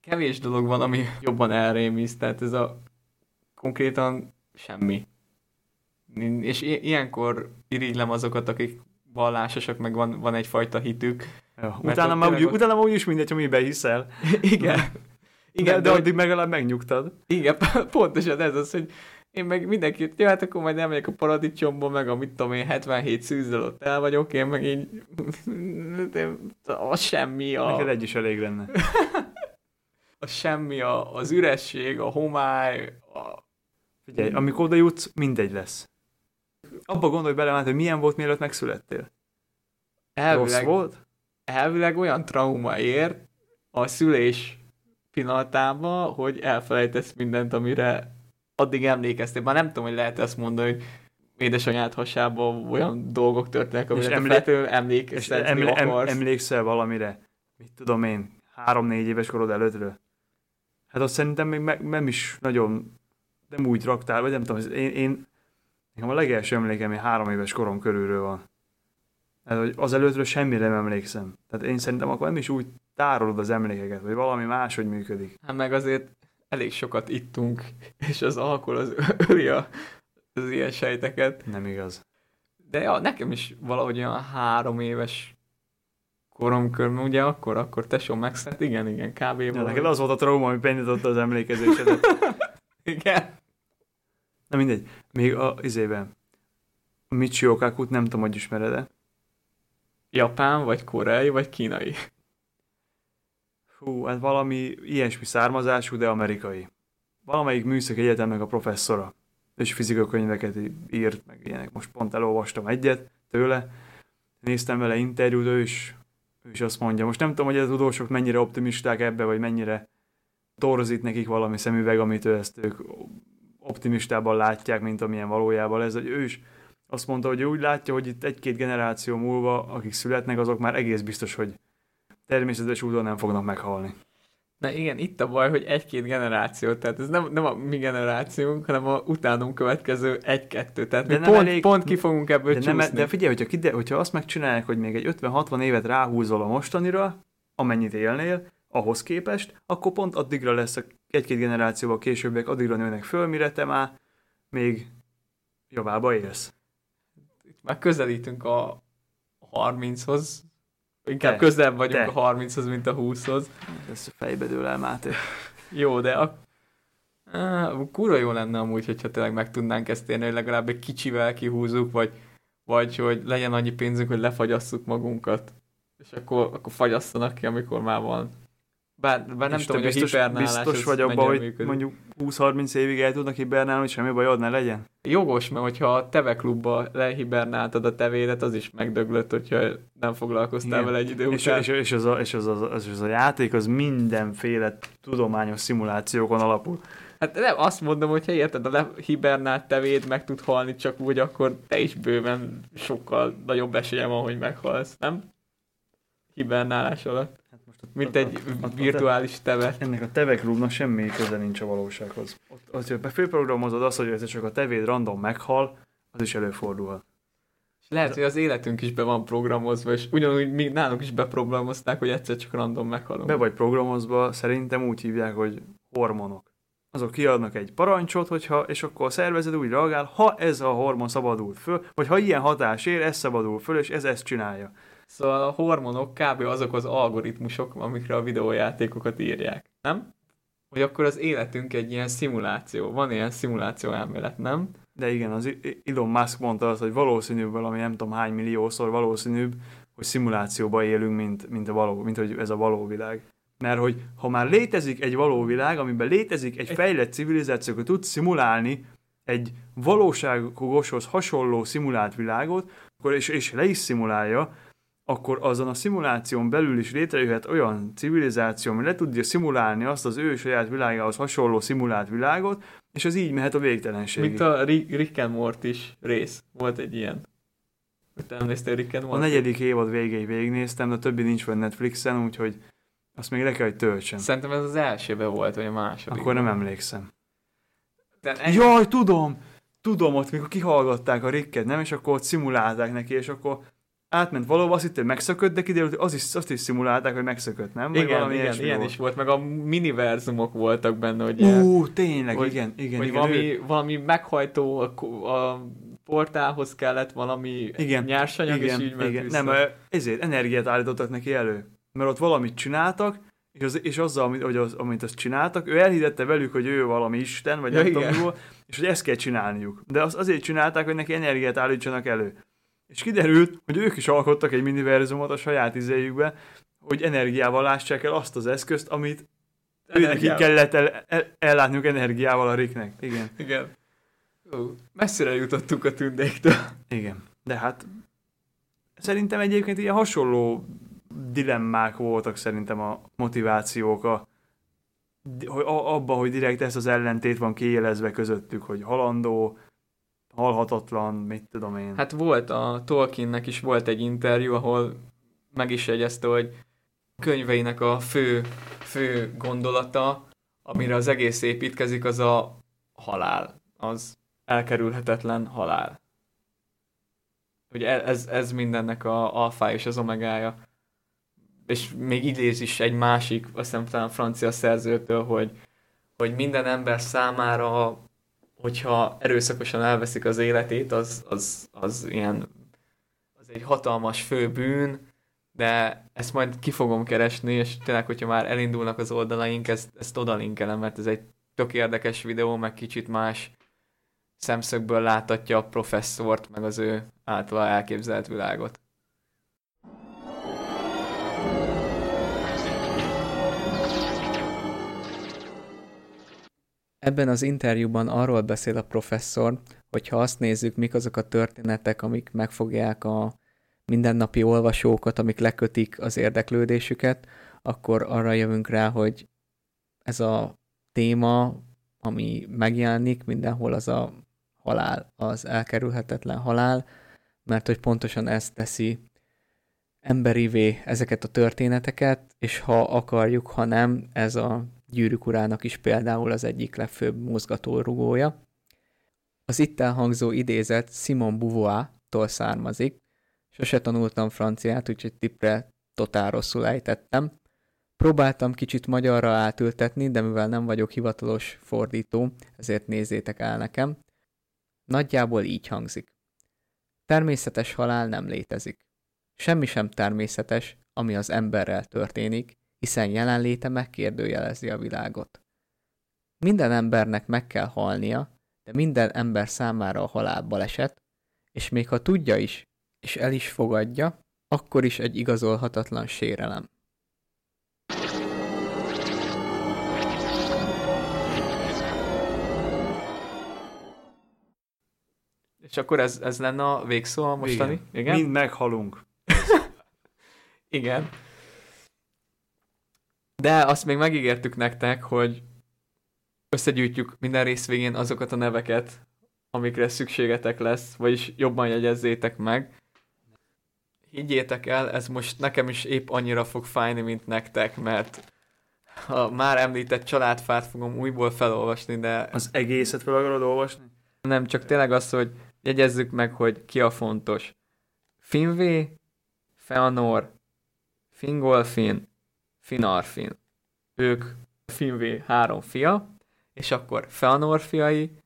kevés dolog van, ami jobban elrémiszt, tehát ez a konkrétan semmi. És ilyenkor irigylem azokat, akik vallásosak, meg van, van egyfajta hitük. Ja, utána, már úgy, ott- utána már úgyis mindegy, hogy miben hiszel. Igen. Igen, de, de hogy- addig legalább megnyugtad. Igen, pontosan ez az, hogy én meg mindenkit, ja, hát akkor majd elmegyek a paradicsomba, meg a mit tudom én, 77 szűzzel ott el vagyok, én meg így, de az semmi a, Neked egy is elég lenne. a a semmi, a, az üresség, a homály, a... Figyelj, amikor oda jutsz, mindegy lesz. Abba gondolj bele, hogy milyen volt, mielőtt megszülettél. Elvileg, Rossz volt? elvileg olyan trauma ér a szülés pillanatában, hogy elfelejtesz mindent, amire addig emlékeztél. Már nem tudom, hogy lehet ezt mondani, hogy édesanyád hasában olyan dolgok történnek, amire te emlé- feltétlenül És emlékeztetni eml- em- akarsz. emlékszel valamire? Mit tudom én, három-négy éves korod előttről? Hát azt szerintem még me- nem is nagyon, nem úgy raktál, vagy nem tudom, én, én nekem a legelső emlékem egy három éves korom körülről van. Hát, hogy az előttről semmire nem emlékszem. Tehát én szerintem akkor nem is úgy tárolod az emlékeket, vagy valami máshogy működik. Hát meg azért elég sokat ittunk, és az alkohol az öli az ilyen sejteket. Nem igaz. De ja, nekem is valahogy olyan három éves korom körül, ugye akkor, akkor tesó megszállt, igen, igen, kb. Ja, neked az volt a trauma, ami beindította az emlékezésedet. Igen. Na mindegy, még a izében. A Michio Kakut nem tudom, hogy ismered-e. Japán, vagy koreai, vagy kínai. Hú, hát valami ilyesmi származású, de amerikai. Valamelyik műszaki egyetemnek a professzora. És fizikakönyveket írt, meg ilyenek. Most pont elolvastam egyet tőle. Néztem vele interjút, ő is, ő is azt mondja. Most nem tudom, hogy a tudósok mennyire optimisták ebbe, vagy mennyire torzít nekik valami szemüveg, amit ő ezt ők optimistában látják, mint amilyen valójában ez, hogy ő is azt mondta, hogy ő úgy látja, hogy itt egy-két generáció múlva, akik születnek, azok már egész biztos, hogy természetes úton nem fognak meghalni. Na igen, itt a baj, hogy egy-két generáció, tehát ez nem, nem a mi generációnk, hanem a utánunk következő egy-kettő, tehát De mi nem pont, elég- pont ki fogunk ebből De, csúszni. nem, de figyelj, hogyha, kide, hogyha azt megcsinálják, hogy még egy 50-60 évet ráhúzol a mostanira, amennyit élnél, ahhoz képest, akkor pont addigra lesz a egy-két generációval későbbiek, addigra nőnek föl, mire te már még javába élsz. Itt már közelítünk a 30-hoz, inkább Te, közelebb vagyunk te. a 30-hoz, mint a 20-hoz. Ez fejbe dől el, Máté. Jó, de a... Á, kurva jó lenne amúgy, hogyha tényleg meg tudnánk ezt érni, hogy legalább egy kicsivel kihúzzuk, vagy, vagy hogy legyen annyi pénzünk, hogy lefagyasszuk magunkat. És akkor, akkor fagyasszanak ki, amikor már van. Bár, bár nem tudom, te hogy a biztos, biztos vagy abban, hogy működik. mondjuk 20-30 évig el tudnak hibernálni, hogy semmi bajod ne legyen? Jogos, mert hogyha a Teve klubba lehibernáltad a tevédet, az is megdöglött, hogyha nem foglalkoztál Igen. vele egy idő És, után. és, és, az a, és az, az, az, az a játék az mindenféle tudományos szimulációkon alapul. Hát nem, azt mondom, hogy ha érted, a lehibernált tevéd meg tud halni csak úgy, akkor te is bőven sokkal nagyobb esélye van, hogy meghalsz, nem? Hibernálás alatt. Mint egy virtuális teve. Ennek a Teve Klubnak semmi köze nincs a valósághoz. Ott, ott, hogy főprogramozod azt, hogy egyszer csak a tevéd random meghal, az is előfordulhat. És lehet, hogy az életünk is be van programozva, és ugyanúgy mi nálunk is beprogramozták, hogy egyszer csak random meghalunk. Be vagy programozva, szerintem úgy hívják, hogy hormonok. Azok kiadnak egy parancsot, hogyha, és akkor a szervezet úgy reagál, ha ez a hormon szabadult föl, vagy ha ilyen hatás ér, ez szabadul föl, és ez ezt csinálja. Szóval a hormonok kb. azok az algoritmusok, amikre a videójátékokat írják, nem? Hogy akkor az életünk egy ilyen szimuláció. Van ilyen szimuláció elmélet, nem? De igen, az Elon Musk mondta azt, hogy valószínűbb valami nem tudom hány milliószor valószínűbb, hogy szimulációban élünk, mint, mint, a való, mint hogy ez a való világ. Mert hogy ha már létezik egy való világ, amiben létezik egy Egy- fejlett civilizáció, hogy tud szimulálni egy valóságoshoz hasonló szimulált világot, akkor és, és le is szimulálja, akkor azon a szimuláción belül is létrejöhet olyan civilizáció, ami le tudja szimulálni azt az ő saját világához hasonló szimulált világot, és az így mehet a végtelenségig. Mint a Rick, and Morty-s rész. Volt egy ilyen. Nem néztél Rick and A Morty? negyedik évad végéig végignéztem, de a többi nincs fönn Netflixen, úgyhogy azt még le kell, hogy töltsem. Szerintem ez az elsőben volt, vagy a második. Akkor nem emlékszem. De egy... Jaj, tudom! Tudom, ott mikor kihallgatták a Ricket, nem? És akkor ott szimulálták neki, és akkor átment valóban, azt hittem, hogy megszökött, de kiderült, hogy az is, azt is szimulálták, hogy megszökött, nem? Vagy igen, igen, ilyen volt. is volt, meg a miniverzumok voltak benne, hogy Ú, tényleg, Hogy- igen, igen, hogy igen. valami, ő- valami meghajtó a, a portálhoz kellett valami Igen, nyersanyag, igen, és így ment igen. vissza. Nem, ezért energiát állítottak neki elő. Mert ott valamit csináltak, és, az, és azzal, amit, hogy az, amit azt csináltak, ő elhitette velük, hogy ő valami isten, vagy Ja, nem tudom igen. volt, és hogy ezt kell csinálniuk. De azt azért csinálták, hogy neki energiát állítsanak elő. És kiderült, hogy ők is alkottak egy miniverzumot a saját izéjükbe, hogy energiával lássák el azt az eszközt, amit neki kellett el, el, ellátniuk energiával a Ricknek. Igen. Igen. Ó, messzire jutottunk a tündéktől. Igen. De hát szerintem egyébként ilyen hasonló dilemmák voltak szerintem a motivációk a, hogy abba, hogy direkt ez az ellentét van kiélezve közöttük, hogy halandó, halhatatlan, mit tudom én. Hát volt a Tolkiennek is volt egy interjú, ahol meg is jegyezte, hogy könyveinek a fő, fő gondolata, amire az egész építkezik, az a halál. Az elkerülhetetlen halál. Ugye ez, ez mindennek a alfá és az omegája. És még idéz is egy másik, azt hiszem talán francia szerzőtől, hogy, hogy minden ember számára, hogyha erőszakosan elveszik az életét, az, az, az ilyen az egy hatalmas főbűn, de ezt majd ki fogom keresni, és tényleg, hogyha már elindulnak az oldalaink, ezt, ezt odalinkelem, mert ez egy tök érdekes videó, meg kicsit más szemszögből láthatja a professzort, meg az ő általa elképzelt világot. Ebben az interjúban arról beszél a professzor, hogy ha azt nézzük, mik azok a történetek, amik megfogják a mindennapi olvasókat, amik lekötik az érdeklődésüket, akkor arra jövünk rá, hogy ez a téma, ami megjelenik mindenhol, az a halál, az elkerülhetetlen halál, mert hogy pontosan ezt teszi emberivé ezeket a történeteket, és ha akarjuk, ha nem, ez a gyűrűk urának is például az egyik legfőbb mozgatórugója. Az itt elhangzó idézet Simon Beauvoir-tól származik, sose tanultam franciát, úgyhogy tippre totál rosszul ejtettem. Próbáltam kicsit magyarra átültetni, de mivel nem vagyok hivatalos fordító, ezért nézzétek el nekem. Nagyjából így hangzik. Természetes halál nem létezik. Semmi sem természetes, ami az emberrel történik, hiszen jelenléte megkérdőjelezi a világot. Minden embernek meg kell halnia, de minden ember számára a halál baleset, és még ha tudja is, és el is fogadja, akkor is egy igazolhatatlan sérelem. És akkor ez, ez lenne a végszó a mostani? Igen. Igen? Mind meghalunk. Igen. De azt még megígértük nektek, hogy összegyűjtjük minden rész végén azokat a neveket, amikre szükségetek lesz, vagyis jobban jegyezzétek meg. Higgyétek el, ez most nekem is épp annyira fog fájni, mint nektek, mert a már említett családfát fogom újból felolvasni, de... Az egészet fel akarod olvasni? Nem, csak tényleg az, hogy jegyezzük meg, hogy ki a fontos. Finvé, Feanor, Fingolfin, Finarfin. Ők Finvé három fia, és akkor Feanor fiai,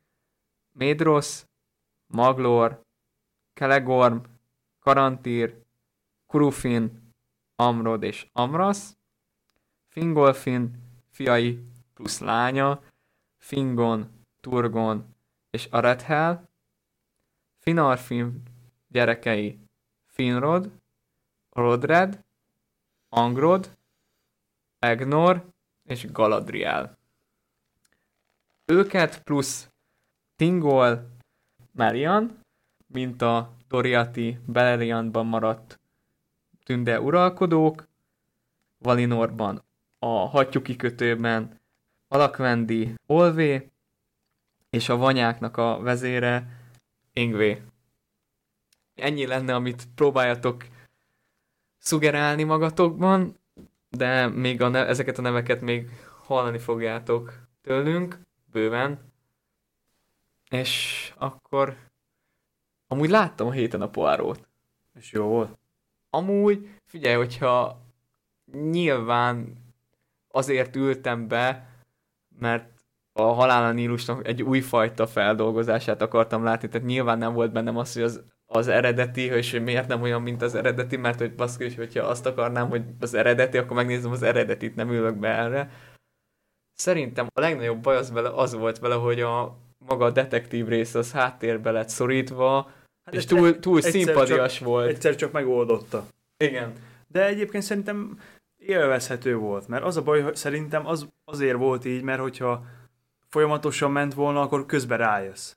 Médrosz, Maglor, Kelegorm, Karantír, Kurufin, Amrod és Amrasz, Fingolfin fiai plusz lánya, Fingon, Turgon és Arethel, Finarfin gyerekei Finrod, Rodred, Angrod, Egnor és Galadriel. Őket plusz Tingol, Melian, mint a Doriati Beleriandban maradt tünde uralkodók, Valinorban a hattyú kikötőben Alakvendi Olvé, és a vanyáknak a vezére Ingvé. Ennyi lenne, amit próbáljatok szugerálni magatokban, de még a ne- ezeket a neveket még hallani fogjátok tőlünk, bőven. És akkor amúgy láttam a héten a poárót. És jó volt? Amúgy, figyelj, hogyha nyilván azért ültem be, mert a Halál a Nílusnak egy újfajta feldolgozását akartam látni, tehát nyilván nem volt bennem az, hogy az, az eredeti, és hogy miért nem olyan, mint az eredeti, mert hogy baszki, hogyha azt akarnám, hogy az eredeti, akkor megnézem az eredetit, nem ülök be erre. Szerintem a legnagyobb baj az, vele, az volt vele, hogy a maga a detektív rész az háttérbe lett szorítva, hát és túl, túl szimpadias csak, volt. Egyszer csak megoldotta. Igen. De egyébként szerintem élvezhető volt, mert az a baj, hogy szerintem az azért volt így, mert hogyha folyamatosan ment volna, akkor közben rájössz.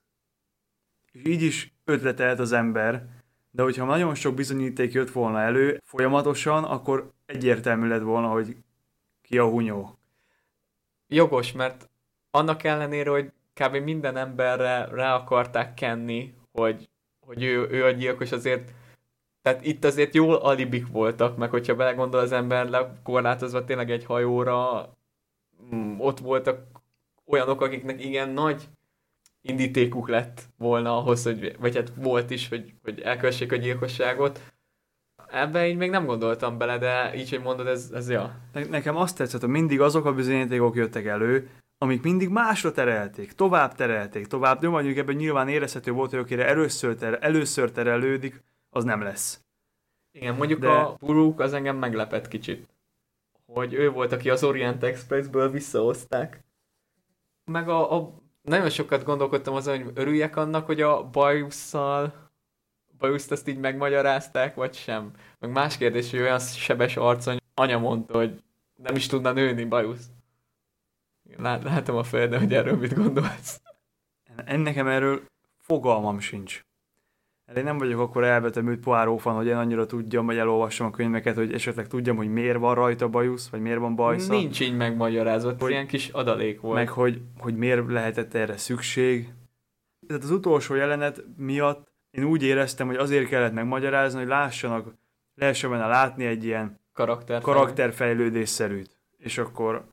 És így is ötletelt az ember, de hogyha nagyon sok bizonyíték jött volna elő folyamatosan, akkor egyértelmű lett volna, hogy ki a hunyó. Jogos, mert annak ellenére, hogy kb. minden emberre rá akarták kenni, hogy, hogy ő, ő a gyilkos, azért tehát itt azért jól alibik voltak, meg hogyha belegondol az ember lekorlátozva tényleg egy hajóra, mm, ott voltak olyanok, akiknek igen nagy indítékuk lett volna ahhoz, hogy, vagy hát volt is, hogy, hogy elkövessék a gyilkosságot. Ebbe így még nem gondoltam bele, de így, hogy mondod, ez, ez ja. Nekem azt tetszett, hogy mindig azok a bizonyítékok jöttek elő, amik mindig másra terelték, tovább terelték, tovább, de mondjuk ebben nyilván érezhető volt, hogy akire először, ter, először terelődik, az nem lesz. Igen, mondjuk de... a Buruk az engem meglepett kicsit. Hogy ő volt, aki az Orient Expressből visszahozták. Meg a, a nagyon sokat gondolkodtam azon, hogy örüljek annak, hogy a bajusszal bajuszt ezt így megmagyarázták, vagy sem. Meg más kérdés, hogy olyan sebes arcony anya mondta, hogy nem is tudna nőni bajusz. Lát, látom a fejedben, hogy erről mit gondolsz. Ennekem erről fogalmam sincs. Hát én nem vagyok akkor elvetemült Poirot fan, hogy én annyira tudjam, vagy elolvassam a könyveket, hogy esetleg tudjam, hogy miért van rajta bajusz, vagy miért van bajsza. Nincs így megmagyarázva, hogy, ilyen kis adalék volt. Meg hogy, hogy miért lehetett erre szükség. Tehát az utolsó jelenet miatt én úgy éreztem, hogy azért kellett megmagyarázni, hogy lássanak, lehessen benne látni egy ilyen karakterfejlődés. karakterfejlődésszerűt. És akkor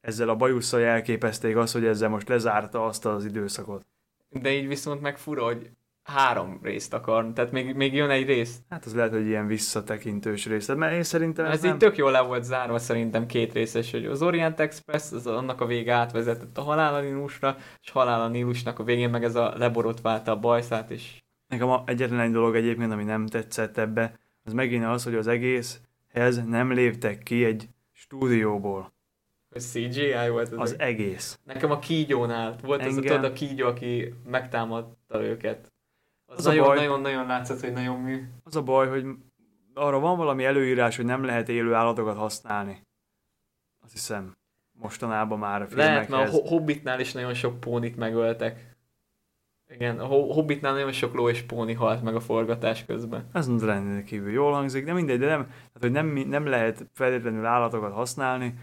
ezzel a bajusszal jelképezték azt, hogy ezzel most lezárta azt az időszakot. De így viszont meg fura, hogy három részt akar, tehát még, még jön egy rész. Hát az lehet, hogy ilyen visszatekintős rész, mert én szerintem ez, ez nem... így tök jól le volt zárva szerintem két részes, hogy az Orient Express, az annak a vége átvezetett a Halál a Nílusra, és Halál a Nílusnak a végén meg ez a leborotválta a bajszát, és... Nekem a egyetlen egy dolog egyébként, ami nem tetszett ebbe, az megint az, hogy az egészhez nem léptek ki egy stúdióból. Ez CGI volt az, az egész. Nekem a kígyónál volt Engem... az a, tudod, a kígyó, aki megtámadta őket. Az, az nagyon, baj, nagyon, nagyon látszott, hogy nagyon mű. Az a baj, hogy arra van valami előírás, hogy nem lehet élő állatokat használni. Azt hiszem, mostanában már a. Lehet, mert a Hobbitnál is nagyon sok pónit megöltek. Igen, a Hobbitnál nagyon sok ló és póni halt meg a forgatás közben. Ez lenne kívül jól hangzik, de mindegy, de nem, tehát, hogy nem, nem lehet feltétlenül állatokat használni.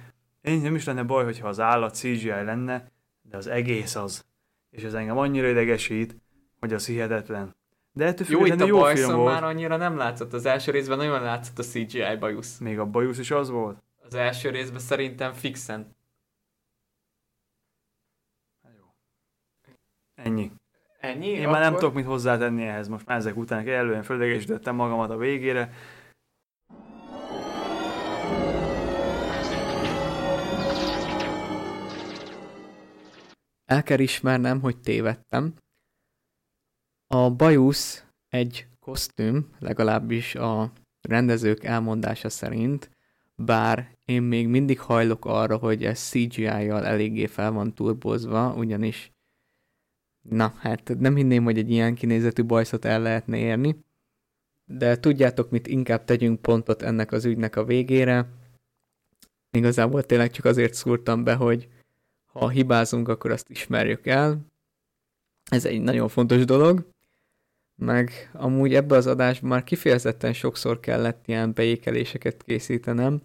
Én nem is lenne baj, hogyha az állat CGI lenne, de az egész az. És ez engem annyira idegesít, hogy az hihetetlen. De ettől jó, itt a jó film volt. már annyira nem látszott. Az első részben nagyon látszott a CGI bajusz. Még a bajusz is az volt? Az első részben szerintem fixen. Jó. Ennyi. Ennyi? Én akkor... már nem tudok mit hozzátenni ehhez, most már ezek után kellően földégesítettem magamat a végére. El kell ismernem, hogy tévedtem. A bajusz egy kosztüm, legalábbis a rendezők elmondása szerint, bár én még mindig hajlok arra, hogy ez CGI-jal eléggé fel van turbozva, ugyanis na, hát nem hinném, hogy egy ilyen kinézetű bajszot el lehetne érni, de tudjátok mit, inkább tegyünk pontot ennek az ügynek a végére. Igazából tényleg csak azért szúrtam be, hogy ha hibázunk, akkor azt ismerjük el. Ez egy nagyon fontos dolog meg amúgy ebbe az adásban már kifejezetten sokszor kellett ilyen beékeléseket készítenem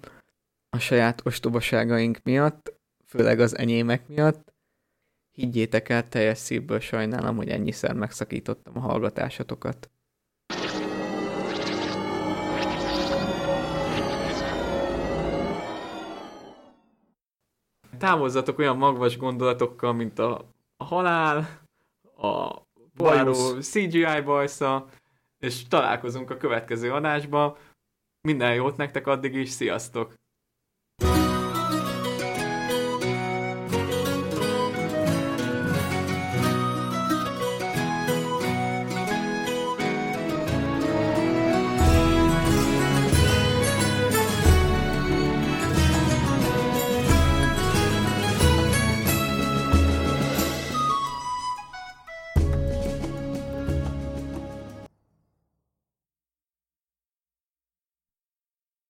a saját ostobaságaink miatt, főleg az enyémek miatt. Higgyétek el, teljes szívből sajnálom, hogy ennyiszer megszakítottam a hallgatásatokat. Távozzatok olyan magvas gondolatokkal, mint a, a halál, a Báró CGI bajsza, és találkozunk a következő adásban. Minden jót nektek addig is, sziasztok! thank you